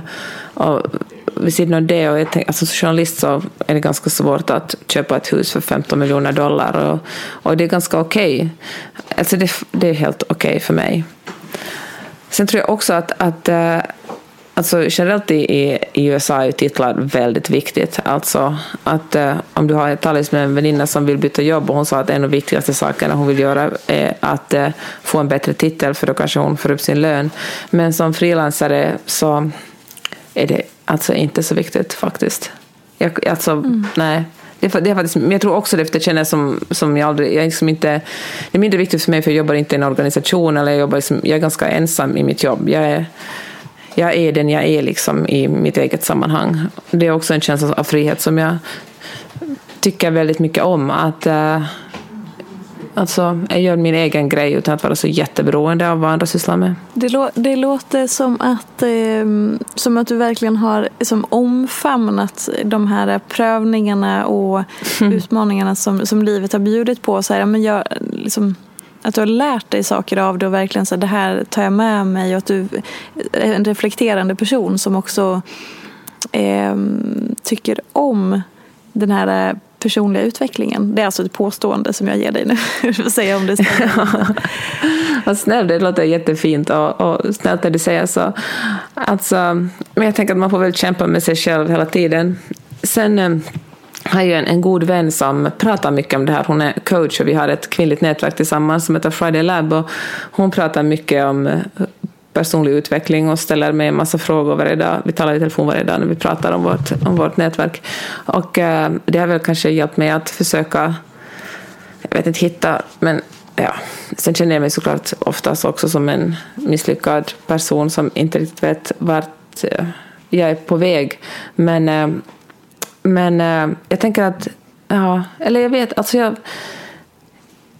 S2: och vid sidan av det, och jag tänk, alltså som journalist så är det ganska svårt att köpa ett hus för 15 miljoner dollar. Och, och det är ganska okej. Okay. Alltså det, det, är helt okej okay för mig. Sen tror jag också att, att eh, Alltså generellt i, i USA är titlar väldigt viktigt. Alltså att uh, om du har talat med en väninna som vill byta jobb och hon sa att en av de viktigaste sakerna hon vill göra är att uh, få en bättre titel för då kanske hon får upp sin lön. Men som frilansare så är det alltså inte så viktigt faktiskt. Jag, alltså, mm. nej. Det, det är faktiskt, men jag tror också det, för det känns som, som jag aldrig, jag liksom inte, det är mindre viktigt för mig för jag jobbar inte i en organisation eller jag, jobbar liksom, jag är ganska ensam i mitt jobb. Jag är, jag är den jag är liksom i mitt eget sammanhang. Det är också en känsla av frihet som jag tycker väldigt mycket om. Att, uh, alltså, jag gör min egen grej utan att vara så jätteberoende av vad andra sysslar med.
S1: Det, lå det låter som att, eh, som att du verkligen har som omfamnat de här prövningarna och mm. [LAUGHS] utmaningarna som, som livet har bjudit på. Så här, men jag, liksom, att du har lärt dig saker av det och verkligen så här, det här tar jag med mig och att du är en reflekterande person som också eh, tycker om den här personliga utvecklingen. Det är alltså ett påstående som jag ger dig nu. [LAUGHS] Får säga om det stämmer. [LAUGHS]
S2: Vad snällt, det låter jättefint och, och snällt när du säger så. Alltså, men jag tänker att man får väl kämpa med sig själv hela tiden. Sen ehm, har ju en, en god vän som pratar mycket om det här. Hon är coach och vi har ett kvinnligt nätverk tillsammans som heter Friday Lab. Och hon pratar mycket om eh, personlig utveckling och ställer mig en massa frågor varje dag. Vi talar i telefon varje dag när vi pratar om vårt, om vårt nätverk. Och eh, det har väl kanske hjälpt mig att försöka, jag vet inte, hitta, men ja. Sen känner jag mig såklart oftast också som en misslyckad person som inte riktigt vet vart eh, jag är på väg. Men eh, men eh, jag tänker att, ja, eller jag vet, alltså jag,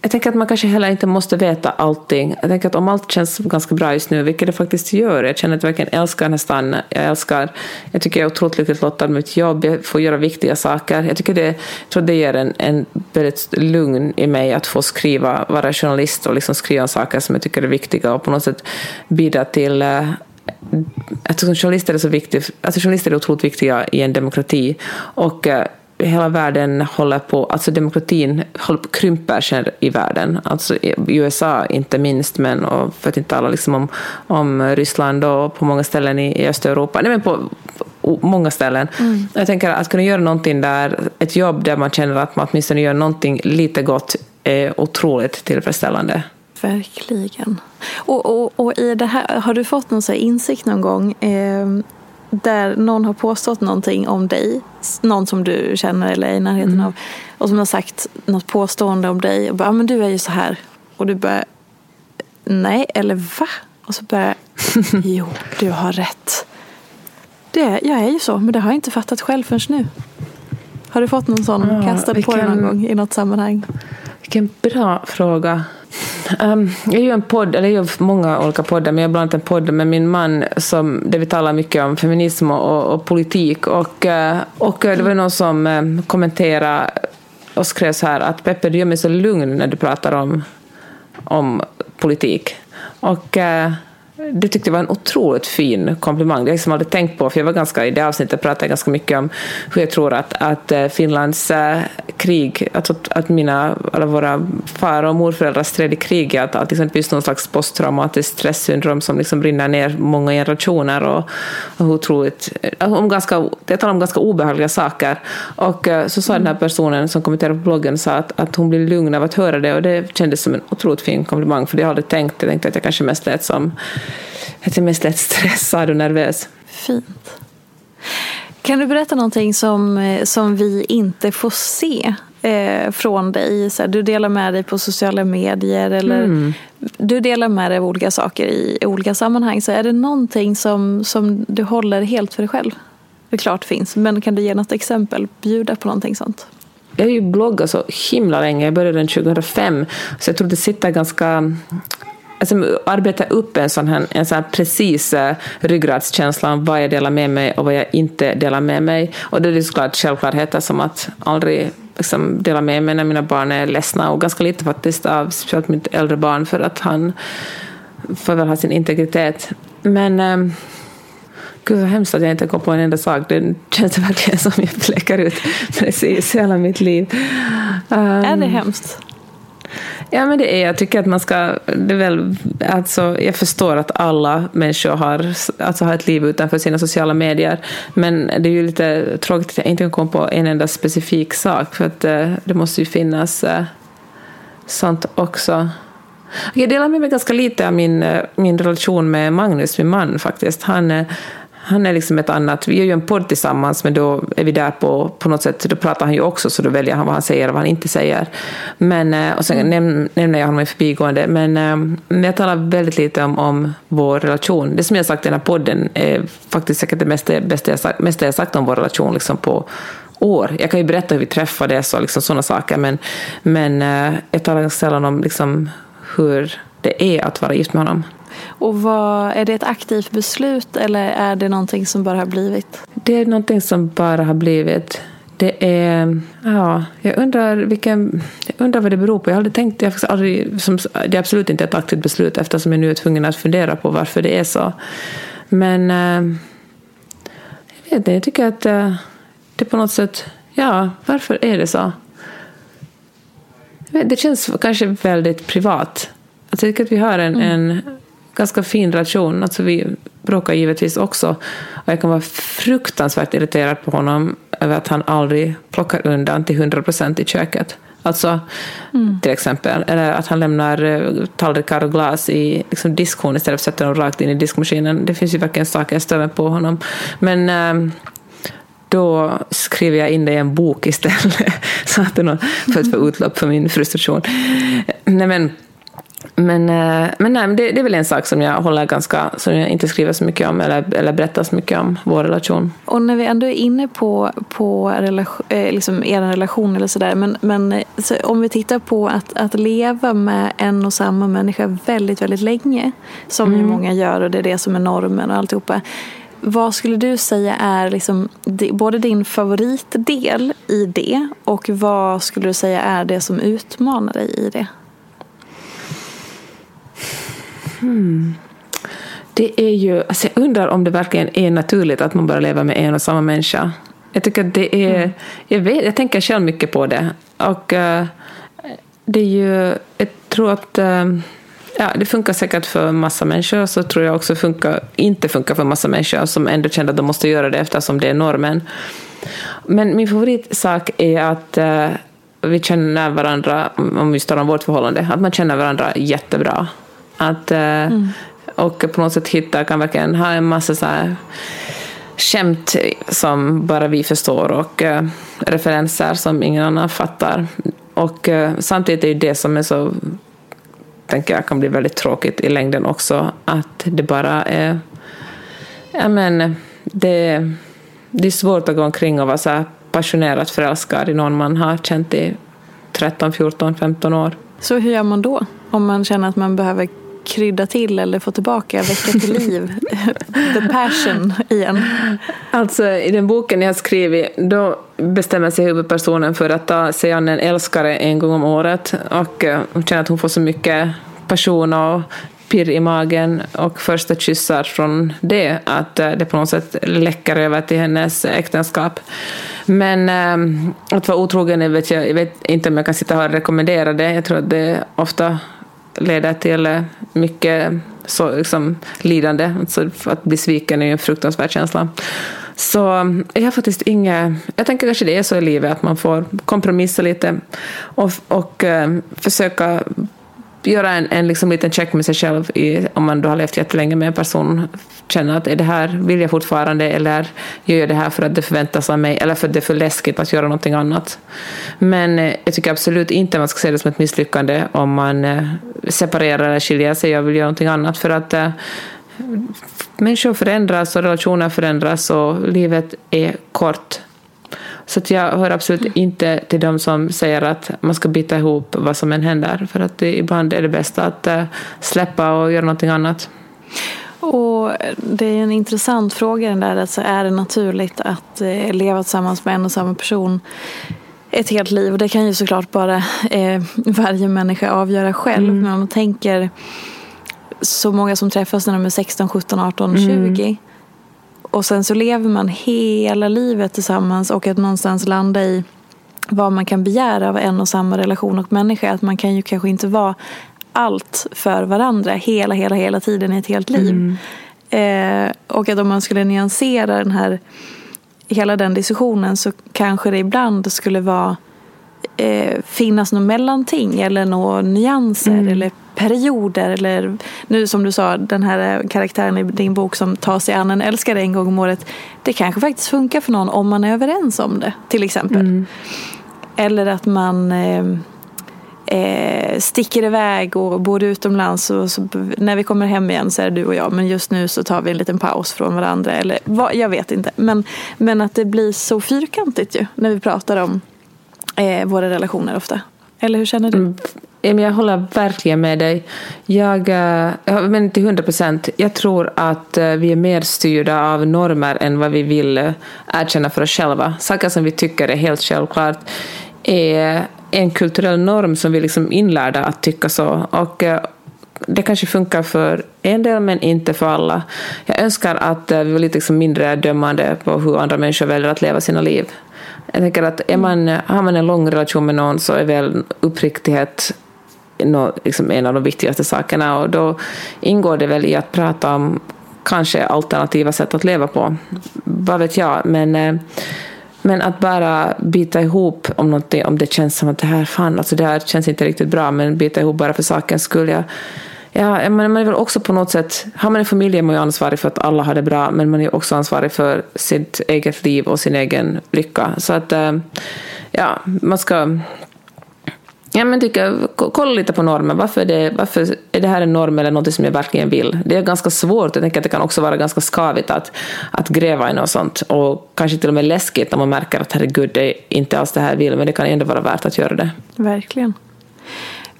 S2: jag tänker att man kanske heller inte måste veta allting. Jag tänker att om allt känns ganska bra just nu, vilket det faktiskt gör, jag känner att jag verkligen älskar nästan, jag älskar, jag tycker jag är otroligt lyckligt lottad med mitt jobb, jag får göra viktiga saker. Jag tycker det, jag tror det ger en, en väldigt lugn i mig att få skriva, vara journalist och liksom skriva saker som jag tycker är viktiga och på något sätt bidra till eh, eftersom journalister är så viktiga, alltså journalister är otroligt viktiga i en demokrati och eh, hela världen håller på, alltså demokratin håller på, krymper i världen. Alltså i USA inte minst, men och för att inte tala liksom om, om Ryssland och på många ställen i, i Östeuropa. Nej, men på, på många ställen. Mm. Jag tänker att kunna göra någonting där, ett jobb där man känner att man åtminstone gör någonting lite gott är otroligt tillfredsställande.
S1: Verkligen. Och, och, och i det här, har du fått någon så insikt någon gång eh, där någon har påstått någonting om dig, någon som du känner eller är i närheten mm. av, och som har sagt något påstående om dig och bara, ah, men du är ju så här. Och du bara, nej, eller va? Och så bara, [LAUGHS] jo, du har rätt. Det, jag är ju så, men det har jag inte fattat själv förrän nu. Har du fått någon sån ja, kastad vilken, på dig någon gång i något sammanhang?
S2: Vilken bra fråga. Um, jag gör en podd, eller jag gör många olika poddar, men jag har bland annat en podd med min man som, där vi talar mycket om feminism och, och politik. Och, eh, och eh, det var någon som eh, kommenterade och skrev så här att Peppe, du gör mig så lugn när du pratar om, om politik. Och det tyckte jag var en otroligt fin komplimang. Det jag liksom aldrig tänkt på, för jag var ganska, i det avsnittet pratade jag ganska mycket om hur jag tror att, att eh, Finlands äh, krig, alltså att mina, alla våra far och morföräldrar stred i krig, att, att liksom, just någon slags posttraumatiskt stresssyndrom som liksom brinner ner många generationer och, och otroligt, eh, om ganska, jag talar om ganska obehagliga saker. Och så sa den här personen som kommenterade på bloggen sa att, att hon blir lugn av att höra det och det kändes som en otroligt fin komplimang, för det jag aldrig tänkt. Jag tänkte att jag kanske mest lät som jag är mest lätt stressad och nervös.
S1: Fint. Kan du berätta någonting som, eh, som vi inte får se eh, från dig? Så här, du delar med dig på sociala medier eller mm. du delar med dig av olika saker i olika sammanhang. Så är det någonting som, som du håller helt för dig själv? Det klart finns, men kan du ge något exempel? Bjuda på någonting sånt.
S2: Jag har ju bloggat så himla länge. Jag började den 2005, så jag tror det sitter ganska alltså, arbeta upp en sån här, en sån här precis uh, ryggradskänsla om vad jag delar med mig och vad jag inte delar med mig. Och det är såklart självklarheter som att aldrig liksom, dela med mig när mina barn är ledsna och ganska lite faktiskt av speciellt mitt äldre barn för att han får väl ha sin integritet. Men um, Gud vad hemskt att jag inte kom på en enda sak. Det känns verkligen som jag fläckar ut precis hela mitt liv.
S1: Um, är det hemskt?
S2: Ja, men det är, jag tycker att man ska, det är väl, alltså, jag förstår att alla människor har, alltså, har ett liv utanför sina sociala medier, men det är ju lite tråkigt att jag inte kan komma på en enda specifik sak, för att eh, det måste ju finnas eh, sånt också. Jag delar med mig ganska lite av min, eh, min relation med Magnus, min man faktiskt. Han, eh, han är liksom ett annat, vi gör ju en podd tillsammans men då är vi där på, på något sätt, då pratar han ju också så då väljer han vad han säger och vad han inte säger. Men, eh, och sen mm. nämner jag honom i förbigående, men, eh, men jag talar väldigt lite om, om vår relation. Det som jag har sagt i den här podden är faktiskt säkert det mesta, bästa jag sagt, mesta jag sagt om vår relation liksom på år. Jag kan ju berätta hur vi träffades och liksom sådana saker, men, men eh, jag talar sällan om liksom hur det är att vara gift med honom.
S1: Och vad, är det ett aktivt beslut eller är det någonting som bara har blivit?
S2: Det är någonting som bara har blivit. Det är, ja, jag undrar, vilken, jag undrar vad det beror på. Jag har aldrig tänkt, jag aldrig, som, det är absolut inte ett aktivt beslut eftersom jag nu är tvungen att fundera på varför det är så. Men äh, jag vet inte, jag tycker att äh, det på något sätt, ja, varför är det så? Det känns kanske väldigt privat. Alltså jag tycker att vi har en, mm. en ganska fin relation. Alltså vi bråkar givetvis också. Och jag kan vara fruktansvärt irriterad på honom över att han aldrig plockar undan till 100 procent i köket. Alltså, mm. till exempel. Eller att han lämnar eh, tallrikar och glas i liksom, diskhon istället för att sätta dem rakt in i diskmaskinen. Det finns ju verkligen saker jag stör på honom. Men ähm, då skriver jag in det i en bok istället. [LAUGHS] så att det är något, för att få utlopp för min frustration. Nej, men, men, eh, men nej, det, det, är väl en sak som jag håller ganska, som jag inte skriver så mycket om eller, eller berättar så mycket om, vår relation.
S1: Och när vi ändå är inne på, på relation, eh, liksom er relation eller sådär, men, men så om vi tittar på att, att leva med en och samma människa väldigt, väldigt länge, som mm. ju många gör och det är det som är normen och alltihopa. Vad skulle du säga är liksom, både din favoritdel i det och vad skulle du säga är det som utmanar dig i det?
S2: Hmm. Det är ju, alltså jag undrar om det verkligen är naturligt att man bara lever med en och samma människa. Jag tycker det är... Mm. Jag, vet, jag tänker själv mycket på det. Och uh, det är ju... Jag tror att... Uh, ja, det funkar säkert för massa människor, så tror jag också funkar, inte funkar för massa människor som ändå känner att de måste göra det eftersom det är normen. Men min favoritsak är att uh, vi känner varandra, om vi står om vårt förhållande, att man känner varandra jättebra. Att, mm. Och på något sätt hitta, kan verkligen ha en massa så här skämt som bara vi förstår och uh, referenser som ingen annan fattar. Och uh, samtidigt är det det som är så, tänker jag, kan bli väldigt tråkigt i längden också, att det bara är, ja men, det, det är svårt att gå omkring och vara så här passionerat förälskad i någon man har känt i 13, 14, 15 år.
S1: Så hur gör man då? Om man känner att man behöver krydda till eller få tillbaka, väcka till liv the passion igen?
S2: Alltså i den boken jag skrivit, då bestämmer sig huvudpersonen för att ta sig an en älskare en gång om året och eh, hon känner att hon får så mycket passion och pirr i magen och första kyssar från det, att eh, det på något sätt läcker över till hennes äktenskap. Men eh, att vara otrogen, vet jag vet inte om jag kan sitta här och rekommendera det. Jag tror att det ofta leder till eh, mycket så, liksom, lidande. Alltså, att bli sviken är ju en fruktansvärd känsla. Så eh, jag har faktiskt inga... Jag tänker kanske det är så i livet att man får kompromissa lite och, och eh, försöka göra en, en liksom liten check med sig själv i, om man då har levt jättelänge med en person. Känna att är det här, vill jag fortfarande eller gör jag det här för att det förväntas av mig eller för att det är för läskigt att göra någonting annat. Men eh, jag tycker absolut inte man ska se det som ett misslyckande om man eh, separerar eller skiljer sig och vill göra någonting annat för att eh, människor förändras och relationer förändras och livet är kort så att jag hör absolut inte till de som säger att man ska bita ihop vad som än händer. För att det, ibland är det bäst att uh, släppa och göra någonting annat.
S1: Och det är en intressant fråga den där. Alltså är det naturligt att eh, leva tillsammans med en och samma person ett helt liv? Och det kan ju såklart bara eh, [LAUGHS] varje människa avgöra själv. Mm. Men om man tänker så många som träffas när de är 16, 17, 18, 20. Mm och sen så lever man hela livet tillsammans och att någonstans landa i vad man kan begära av en och samma relation och människa. Att man kan ju kanske inte vara allt för varandra hela, hela, hela tiden i ett helt liv. Mm. Eh, och att om man skulle nyansera den här hela den diskussionen så kanske det ibland skulle vara eh, finnas något mellanting eller några nyanser mm. eller perioder eller nu som du sa den här karaktären i din bok som tar sig an en älskare en gång om året. Det kanske faktiskt funkar för någon om man är överens om det till exempel. Mm. Eller att man eh, eh, sticker iväg och bor utomlands och så, när vi kommer hem igen så är det du och jag men just nu så tar vi en liten paus från varandra. Eller vad, jag vet inte. Men, men att det blir så fyrkantigt ju när vi pratar om eh, våra relationer ofta. Eller hur känner du?
S2: Mm. Jag håller verkligen med dig. Jag, eh, men till hundra procent. Jag tror att eh, vi är mer styrda av normer än vad vi vill eh, erkänna för oss själva. Saker som vi tycker är helt självklart är en kulturell norm som vi liksom inlärda att tycka så. Och det kanske funkar för en del men inte för alla. Jag önskar att vi var lite liksom mindre dömande på hur andra människor väljer att leva sina liv. Jag tänker att är man, har man en lång relation med någon så är väl uppriktighet no, liksom en av de viktigaste sakerna och då ingår det väl i att prata om kanske alternativa sätt att leva på. Vad vet jag, men eh, men att bara bita ihop om, om det känns som att det här, fan, alltså det här känns inte riktigt bra, men bita ihop bara för sakens skull. Jag, Ja, man är väl också på något sätt, har man en familj är man ju ansvarig för att alla har det bra, men man är också ansvarig för sitt eget liv och sin egen lycka. Så att, eh, ja, man ska Ja, men tycker, kolla lite på normen. Varför, det, varför är det här en norm eller något som jag verkligen vill? Det är ganska svårt. Jag tänker att det kan också vara ganska skavigt att, att gräva i något sånt. Och kanske till och med läskigt när man märker att herregud, det är inte alls det här jag vill. Men det kan ändå vara värt att göra det.
S1: Verkligen.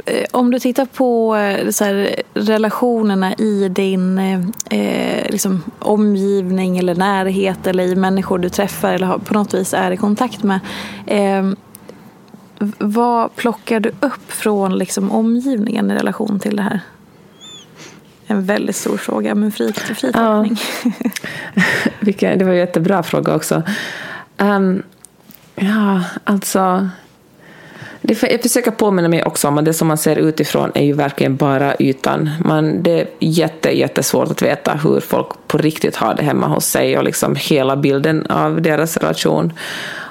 S1: Eh, om du tittar på eh, så här, relationerna i din eh, eh, liksom, omgivning eller närhet eller i människor du träffar eller på något vis är i kontakt med. Eh, vad plockar du upp från liksom, omgivningen i relation till det här? En väldigt stor fråga, men fri, fri
S2: ja. [LAUGHS] det var en jättebra fråga också. Um, ja, alltså... Det, jag försöker påminna mig också om att det som man ser utifrån är ju verkligen bara ytan. Man, det är jätte, jättesvårt att veta hur folk på riktigt har det hemma hos sig och liksom hela bilden av deras relation.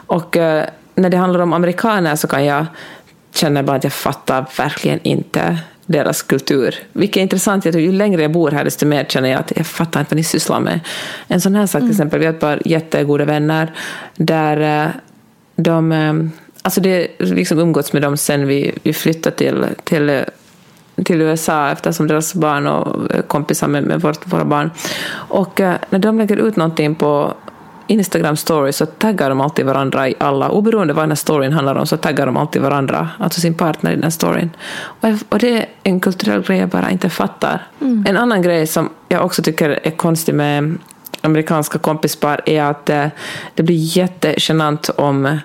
S2: Och uh, när det handlar om amerikaner så kan jag känna bara att jag fattar verkligen inte deras kultur. Vilket är intressant, jag ju längre jag bor här desto mer känner jag att jag fattar inte vad ni sysslar med. En sån här sak till mm. exempel, vi har ett par jättegoda vänner där uh, de uh, Alltså det liksom umgåtts med dem sen vi, vi flyttade till, till, till USA eftersom deras barn och kompisar med, med vårt, våra barn. Och när de lägger ut någonting på Instagram story så taggar de alltid varandra i alla, oberoende vad den här storyn handlar om så taggar de alltid varandra, alltså sin partner i den storyn. Och, det är en kulturell grej jag bara inte fattar. Mm. En annan grej som jag också tycker är konstig med amerikanska kompispar är att uh, det blir jättegenant om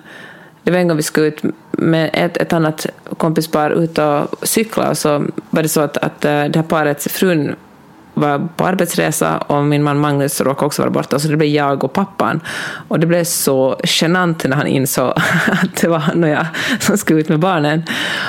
S2: det var en gång vi skulle ut med ett, ett annat kompispar ut och cykla och så var det så att, att eh, det här parets frun var på arbetsresa och min man Magnus råkade också vara borta, så det blev jag och pappan. Och det blev så genant när han insåg [LAUGHS] att det var han och jag som skulle ut med barnen.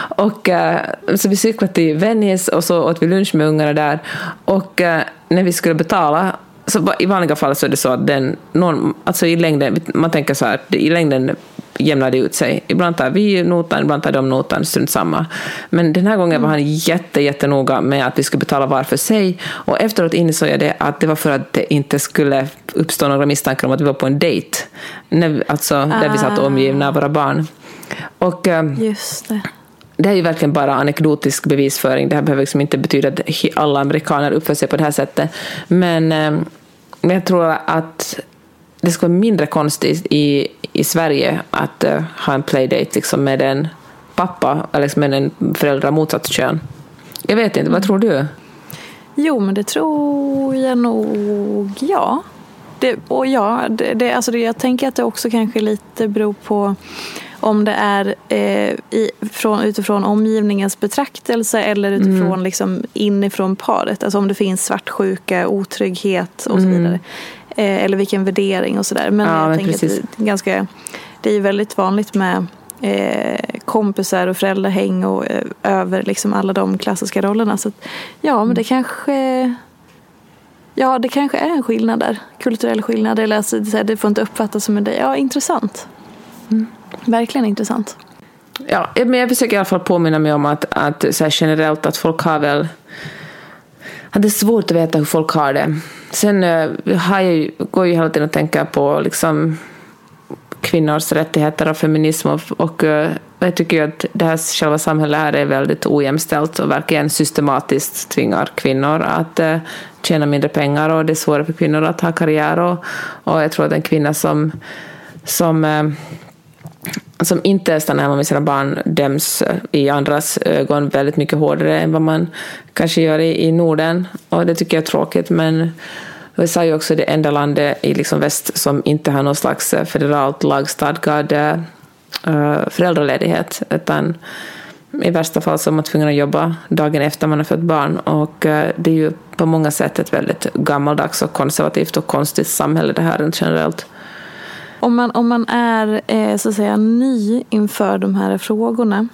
S2: Och, eh, så vi cyklade till Venice och så åt vi lunch med ungarna där. Och eh, när vi skulle betala så I vanliga fall så är det så att den, någon, alltså i längden, man tänker så här, i längden jämnar det ut sig. Ibland tar vi notan, ibland tar de notan, strunt samma. Men den här gången var han jätte, jättenoga med att vi skulle betala var för sig. Och efteråt insåg jag det att det var för att det inte skulle uppstå några misstankar om att vi var på en dejt. När, alltså, ah. där vi satt omgivna av våra barn. Och, eh, Just det. Det är ju verkligen bara anekdotisk bevisföring. Det här behöver liksom inte betyda att alla amerikaner uppför sig på det här sättet. Men, eh, men jag tror att det skulle vara mindre konstigt i, i Sverige att uh, ha en playdate liksom med en pappa eller liksom med en förälder motsatt kön. Jag vet inte, vad tror du?
S1: Jo, men det tror jag nog, ja. Det, och ja, det, det, alltså det, jag tänker att det också kanske lite beror på om det är eh, i, från, utifrån omgivningens betraktelse eller utifrån mm. liksom inifrån paret. Alltså om det finns svartsjuka, otrygghet och så mm. vidare. Eller vilken värdering och sådär. Men ja, jag men tänker precis. att det är, ganska, det är väldigt vanligt med eh, kompisar och föräldrahäng och eh, över liksom alla de klassiska rollerna. Så att, ja, men det kanske Ja, det kanske är en skillnad där. Kulturell skillnad. Eller alltså, det får inte uppfattas som en det. Ja, intressant. Mm. Verkligen intressant.
S2: Ja, men jag försöker i alla fall påminna mig om att, att så generellt att folk har väl att det är svårt att veta hur folk har det. Sen uh, har jag går jag ju hela tiden och tänker på liksom, kvinnors rättigheter och feminism och, och uh, jag tycker ju att det här själva samhället här är väldigt ojämställt och verkligen systematiskt tvingar kvinnor att uh, tjäna mindre pengar och det är svårare för kvinnor att ha karriär och, och jag tror att en kvinna som, som uh, som inte stannar hemma med sina barn döms eh, i andras ögon väldigt mycket hårdare än vad man kanske gör i, i Norden. Och det tycker jag är tråkigt. Men USA är ju också det enda landet i liksom väst som inte har någon slags eh, federalt lagstadgad uh, föräldraledighet. Utan i värsta fall så är man tvungen att jobba dagen efter man har fött barn. Och uh, det är ju på många sätt ett väldigt gammaldags och konservativt och konstigt samhälle det här rent generellt.
S1: Om man, om man är eh, så att säga ny inför de här frågorna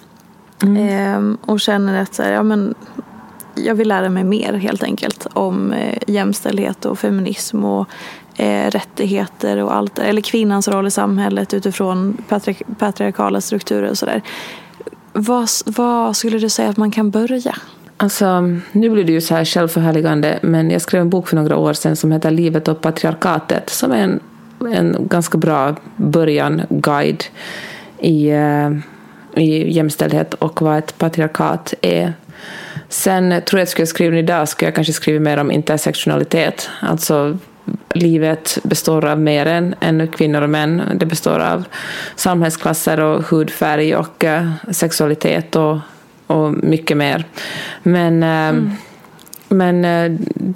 S1: mm. eh, och känner att så här, ja, men, jag vill lära mig mer helt enkelt om eh, jämställdhet och feminism och eh, rättigheter och allt eller kvinnans roll i samhället utifrån patri patriarkala strukturer och sådär. Vad, vad skulle du säga att man kan börja?
S2: Alltså, nu blir det ju så här självförhärligande, men jag skrev en bok för några år sedan som heter Livet och patriarkatet, som är en en ganska bra början, guide i, uh, i jämställdhet och vad ett patriarkat är. Sen tror jag att skulle jag skriva idag skulle jag kanske skriva mer om intersektionalitet, alltså livet består av mer än, än kvinnor och män. Det består av samhällsklasser och hudfärg och uh, sexualitet och, och mycket mer. Men uh, mm. Men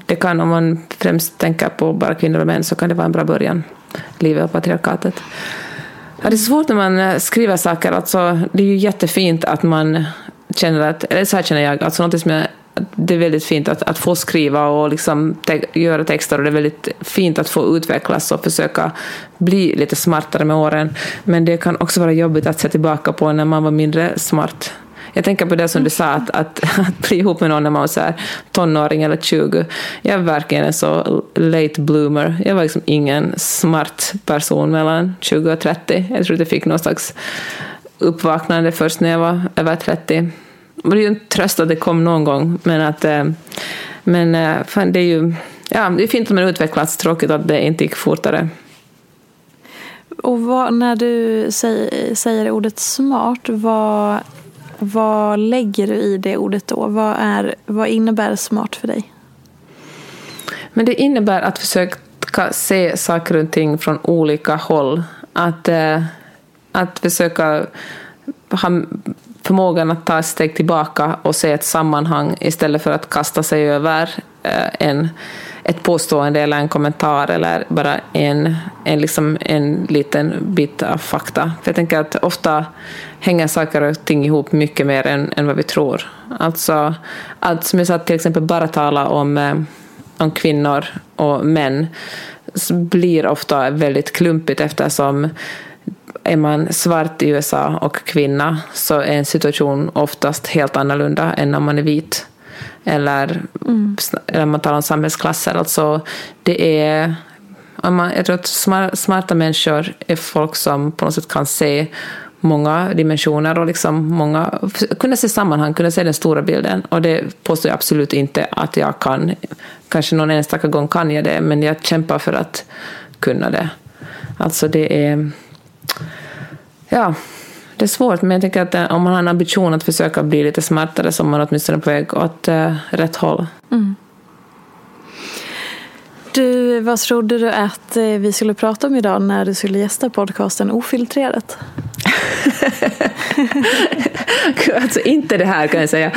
S2: det kan, om man främst tänker på bara kvinnor och män, så kan det vara en bra början livet och patriarkatet. Ja, det är svårt när man eh, skriver saker. Alltså, det är ju jättefint att man känner att, eller så här känner jag, alltså något som jag det är väldigt fint att, att få skriva och liksom te göra texter och det är väldigt fint att få utvecklas och försöka bli lite smartare med åren. Men det kan också vara jobbigt att se tillbaka på när man var mindre smart. Jag tänker på det som du sa, att, att, att bli ihop med någon när man var så här, tonåring eller 20. Jag är verkligen en så late bloomer. Jag var liksom ingen smart person mellan 20 och 30. Jag tror att jag fick någon slags uppvaknande först när jag var över 30. Och det är ju en tröst att det kom någon gång, men att eh, men eh, fan, det är ju ja, det är fint att man utvecklas, tråkigt att det inte gick fortare.
S1: Och vad, när du säger, säger ordet smart, vad, vad lägger du i det ordet då? Vad, är, vad innebär smart för dig?
S2: Men det innebär att försöka se saker och ting från olika håll. Att, eh, att försöka ha förmågan att ta ett steg tillbaka och se ett sammanhang istället för att kasta sig över eh, en, ett påstående eller en kommentar eller bara en, en, liksom en liten bit av fakta. För jag tänker att ofta hänger saker och ting ihop mycket mer än, än vad vi tror. Alltså, att som jag sa, till exempel bara tala om, eh, om kvinnor och män blir ofta väldigt klumpigt eftersom är man svart i USA och kvinna så är en situation oftast helt annorlunda än om man är vit. Eller, mm. eller man talar om samhällsklasser. Alltså, det är, jag tror att smarta människor är folk som på något sätt kan se många dimensioner och liksom många, kunna se sammanhang, kunna se den stora bilden. Och det påstår jag absolut inte att jag kan. Kanske någon enstaka gång kan jag det, men jag kämpar för att kunna det. Alltså det är Ja, det är svårt, men jag tänker att eh, om man har en ambition att försöka bli lite smartare så är man åtminstone på väg åt uh, rätt håll. Mm.
S1: Du, vad trodde du att eh, vi skulle prata om idag när du skulle gästa podcasten Ofiltrerat? [LAUGHS]
S2: alltså inte det här kan jag säga.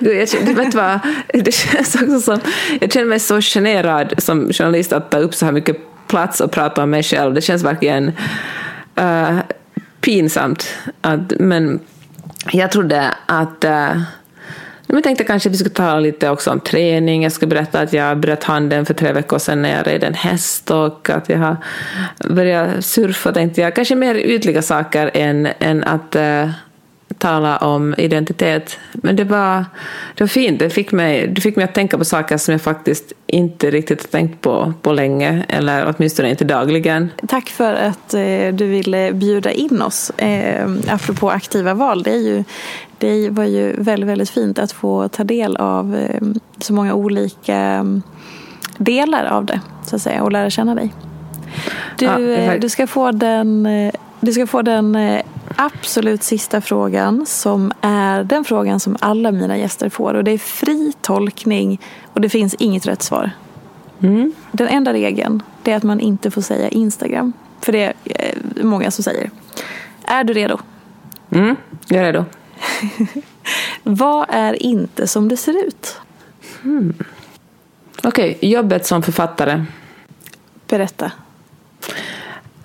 S2: Jag, vet vad, det känns också som, jag känner mig så generad som journalist att ta upp så här mycket plats och prata om mig själv. Det känns verkligen uh, pinsamt. Att, men jag trodde att uh, jag tänkte kanske att vi skulle tala lite också om träning. Jag skulle berätta att jag bröt handen för tre veckor sedan när jag red en häst och att jag har börjat surfa. Tänkte jag. Kanske mer ytliga saker än, än att uh, tala om identitet. Men det var, det var fint. Det fick, mig, det fick mig att tänka på saker som jag faktiskt inte riktigt har tänkt på på länge, eller åtminstone inte dagligen.
S1: Tack för att eh, du ville bjuda in oss. Eh, apropå aktiva val, det, är ju, det var ju väldigt, väldigt fint att få ta del av eh, så många olika mm, delar av det, så att säga, och lära känna dig. Du, ja, eh, du ska få den eh, du ska få den absolut sista frågan som är den frågan som alla mina gäster får. Och det är fri tolkning och det finns inget rätt svar. Mm. Den enda regeln det är att man inte får säga Instagram. För det är många som säger. Är du redo?
S2: Mm, jag är redo. [LAUGHS]
S1: Vad är inte som det ser ut?
S2: Mm. Okej, okay, jobbet som författare.
S1: Berätta.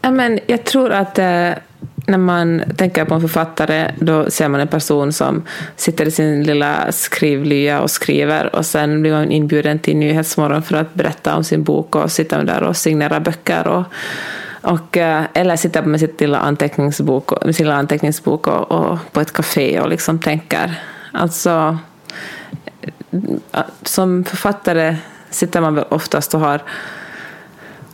S2: Men jag tror att eh, när man tänker på en författare då ser man en person som sitter i sin lilla skrivlya och skriver och sen blir man inbjuden till Nyhetsmorgon för att berätta om sin bok och sitta där och signera böcker och, och, eh, eller sitta med, sitt lilla anteckningsbok, med sin lilla anteckningsbok och, och på ett café och liksom tänker. Alltså, eh, som författare sitter man väl oftast och har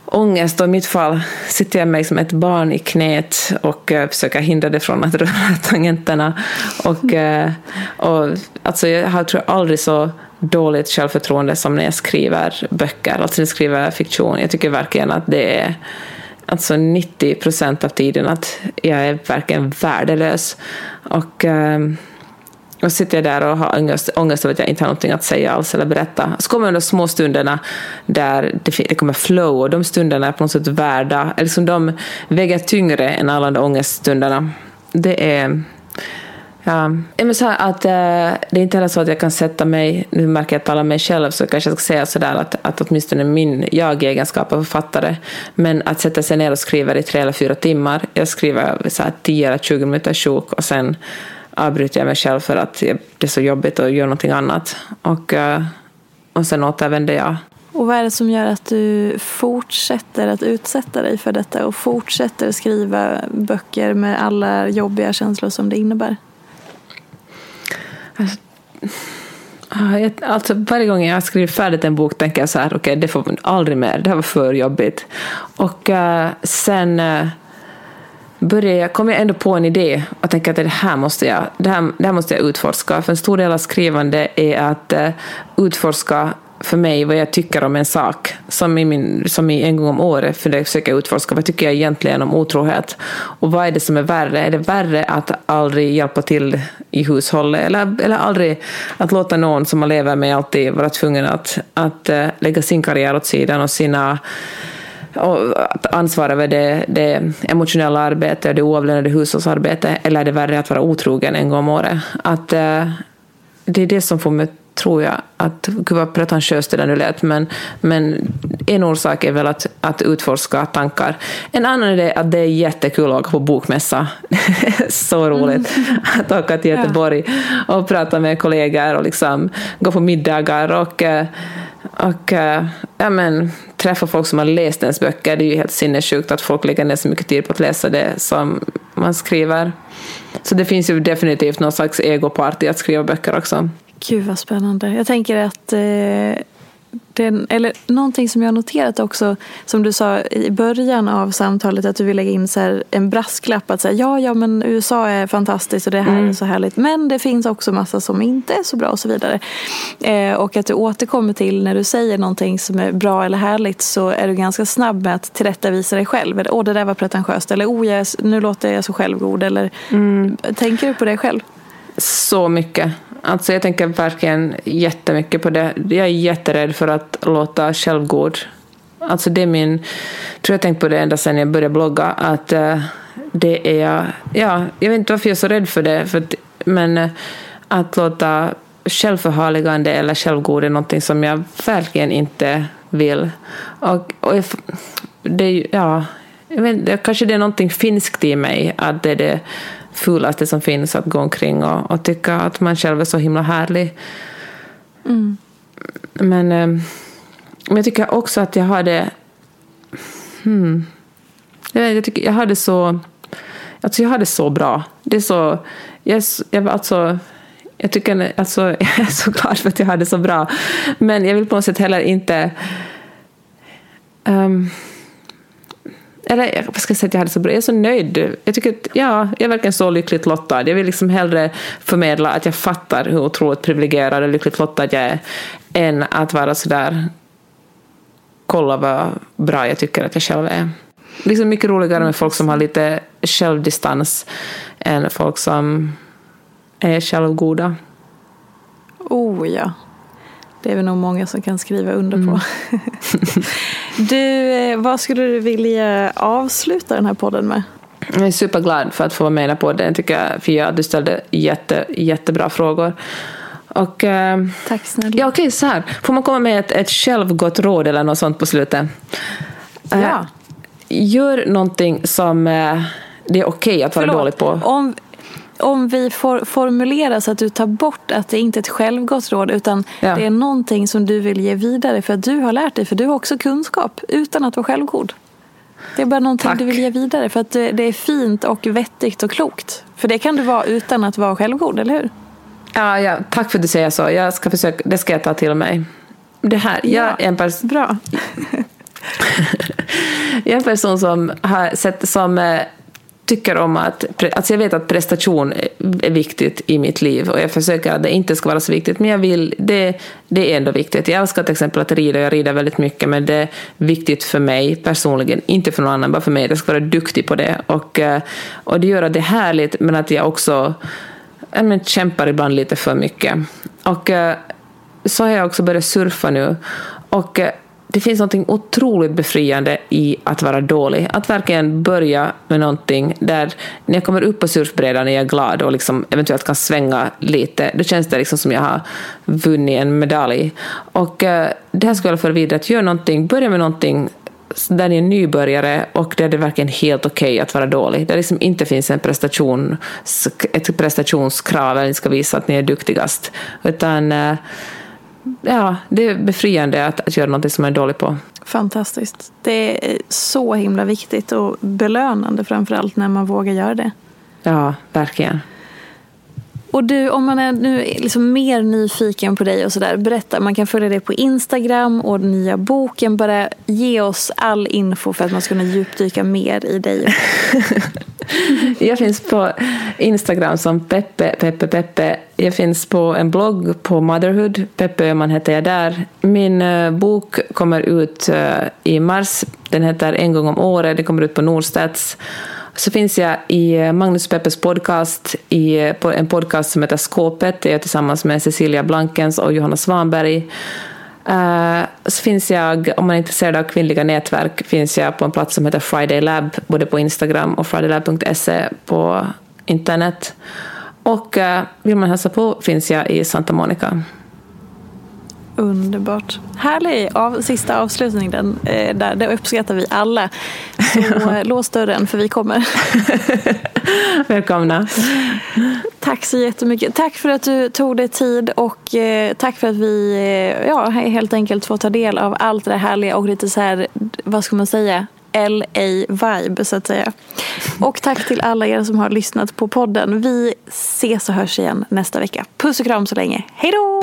S2: ångest och i mitt fall sitter jag med liksom ett barn i knät och uh, försöker hindra det från att röra [LAUGHS] tangenterna. Och, uh, och, alltså, jag har tror jag, aldrig så dåligt självförtroende som när jag skriver böcker, alltså när jag skriver fiktion. Jag tycker verkligen att det är alltså 90 procent av tiden att jag är verkligen värdelös. Och ehm, och sitter jag där och har ångest, ångest över att jag inte har någonting att säga alls eller berätta. Så kommer de små stunderna där det, det kommer flow och de stunderna är på något sätt värda, liksom de väger tyngre än alla de ångeststunderna. Det är Ja. Men så att, äh, det är inte heller så att jag kan sätta mig, nu märker jag att jag talar mig själv, så kanske jag ska säga sådär att, att åtminstone min jag-egenskap av författare, men att sätta sig ner och skriva i tre eller fyra timmar, jag skriver så här 10 eller 20 minuter sjok och sen avbryter jag mig själv för att det är så jobbigt att göra någonting annat. Och, eh, och sen återvänder jag.
S1: Och vad är det som gör att du fortsätter att utsätta dig för detta och fortsätter skriva böcker med alla jobbiga känslor som det innebär?
S2: Alltså, ah, alltså, varje gång jag skriver färdigt en bok tänker jag så här, okej, okay, det får man aldrig mer, det här var för jobbigt. Och uh, sen eh, uh, började jag, kom jag ändå på en idé och tänkte att det här måste jag, det här, det här måste jag utforska. För en stor del av skrivande är att uh, utforska för mig vad jag tycker om en sak. Som i, min, som i en gång om året försöker jag utforska vad tycker jag egentligen om otrohet. Och vad är det som är värre? Är det värre att aldrig hjälpa till i hushållet eller, eller aldrig att låta någon som man lever med alltid vara tvungen att, att uh, lägga sin karriär åt sidan och sina och ansvara över det, det emotionella arbetet och det oavlönade hushållsarbetet eller är det värre att vara otrogen en gång om året? Att, uh, det är det som får mig tror jag att, gud vad pretentiöst det där nu lät, men, men en orsak är väl att, att utforska tankar. En annan är att det är jättekul att åka på bokmässa. [LAUGHS] så roligt mm. att åka till Göteborg och prata med kollegor och liksom gå på middagar och, och ja, men, träffa folk som har läst ens böcker. Det är ju helt sinnessjukt att folk lägger ner så mycket tid på att läsa det som man skriver. Så det finns ju definitivt någon slags egoparty att skriva böcker också.
S1: Gud vad spännande. Jag tänker att eh, den, eller någonting som jag har noterat också, som du sa i början av samtalet, att du vill lägga in så en brasklapp. Att säga, ja, ja, men USA är fantastiskt och det här mm. är så härligt. Men det finns också massa som inte är så bra och så vidare. Eh, och att du återkommer till när du säger någonting som är bra eller härligt så är du ganska snabb med att tillrättavisa dig själv. Eller, åh, det där var pretentiöst. Eller, oh, jag, nu låter jag så självgod. Eller, mm. Tänker du på det själv?
S2: Så mycket. Alltså jag tänker verkligen jättemycket på det. Jag är jätterädd för att låta självgod. Alltså det är min... Jag tror jag tänkt på det ända sedan jag började blogga. Att eh, det är... Ja, jag vet inte varför jag är så rädd för det. För att, men eh, att låta självförhärligande eller självgod är någonting som jag verkligen inte vill. Och, och jag, det, ja, jag vet, kanske det är någonting finskt i mig. Att det är det fulaste som finns att gå omkring och, och tycka att man själv är så himla härlig. Mm. Men, eh, men jag tycker också att jag har det... Hmm, jag, jag, tycker jag har det så... Alltså jag har det så bra. Det är så... Jag, jag, alltså, jag, tycker, alltså, [LAUGHS] jag är så glad för att jag har det så bra. Men jag vill på något sätt heller inte... Um, eller vad ska jag säga att jag hade så bra, jag är så nöjd. Jag tycker att, ja, jag är verkligen så lyckligt lottad. Jag vill liksom hellre förmedla att jag fattar hur otroligt privilegierad och lyckligt lottad jag är, än att vara sådär, kolla vad bra jag tycker att jag själv är. Liksom mycket roligare med folk som har lite självdistans än folk som är självgoda.
S1: Oh ja. Det är väl nog många som kan skriva under på. Mm. [LAUGHS] du, eh, vad skulle du vilja avsluta den här podden med?
S2: Jag är superglad för att få vara med på den tycker jag, Fia. Du ställde jätte, jättebra frågor. Och, eh,
S1: Tack snälla.
S2: Ja, okej, så här. Får man komma med ett, ett självgott råd eller något sånt på slutet?
S1: Eh, ja.
S2: gör någonting som det är okej okay att vara Förlåt. dålig på.
S1: Om, om vi for, formulerar så att du tar bort att det inte är ett självgott råd utan ja. det är någonting som du vill ge vidare för att du har lärt dig, för du har också kunskap utan att vara självgod. Det är bara någonting Tack. du vill ge vidare för att det är fint och vettigt och klokt. För det kan du vara utan att vara självgod, eller hur?
S2: Ja, ja. tack för att du säger så. Jag ska försöka, det ska jag ta till mig. Det här, jag ja, är en person...
S1: Bra. [LAUGHS]
S2: jag är en person som har sett som eh, tycker om att... Alltså jag vet att prestation är viktigt i mitt liv och jag försöker att det inte ska vara så viktigt, men jag vill, det, det är ändå viktigt. Jag älskar till exempel att rida, jag rider väldigt mycket, men det är viktigt för mig personligen, inte för någon annan, bara för mig. Jag ska vara duktig på det. Och, eh, och det gör att det är härligt, men att jag också jag men, kämpar ibland lite för mycket. Och eh, så har jag också börjat surfa nu. Och eh, det finns något otroligt befriande i att vara dålig. Att verkligen börja med någonting där när jag kommer upp på surfbrädan är jag glad och liksom eventuellt kan svänga lite. Då känns det liksom som jag har vunnit en medalj. Och eh, det här skulle jag föra vidare, att göra någonting, börja med någonting där ni är nybörjare och där det är verkligen helt okej okay att vara dålig. Där liksom inte finns en prestation, ett prestationskrav där ni ska visa att ni är duktigast. Utan eh, ja, det är befriande att, att göra något som man är dålig på.
S1: Fantastiskt. Det är så himla viktigt och belönande framförallt när man vågar göra det.
S2: Ja, verkligen.
S1: Och du, om man är nu liksom mer nyfiken på dig och sådär, berätta. Man kan följa dig på Instagram och den nya boken. Bara ge oss all info för att man ska kunna djupdyka mer i dig. [LAUGHS]
S2: jag finns på Instagram som Peppe, Peppe, Peppe. Jag finns på en blogg på Motherhood. Peppe Öhman heter jag där. Min eh, bok kommer ut eh, i mars. Den heter En gång om året. Den kommer ut på Norstedts så finns jag i eh, Magnus Peppes podcast, i eh, en podcast som heter Skåpet, det är jag tillsammans med Cecilia Blankens och Johanna Svanberg. Eh, så finns jag, om man är intresserad av kvinnliga nätverk, finns jag på en plats som heter Friday Lab, både på Instagram och fridaylab.se på internet. Och vill man hälsa på finns jag i Santa Monica.
S1: Underbart. Härlig av, sista avslutning den, där. Det uppskattar vi alla. Så [LAUGHS] ja. lås dörren för vi kommer. [LAUGHS]
S2: Välkomna.
S1: Tack så jättemycket. Tack för att du tog dig tid och eh, tack för att vi eh, ja, helt enkelt får ta del av allt det härliga och lite så här, vad ska man säga, LA-vibe så att säga. Och tack till alla er som har lyssnat på podden. Vi ses och hörs igen nästa vecka. Puss och kram så länge. Hej då!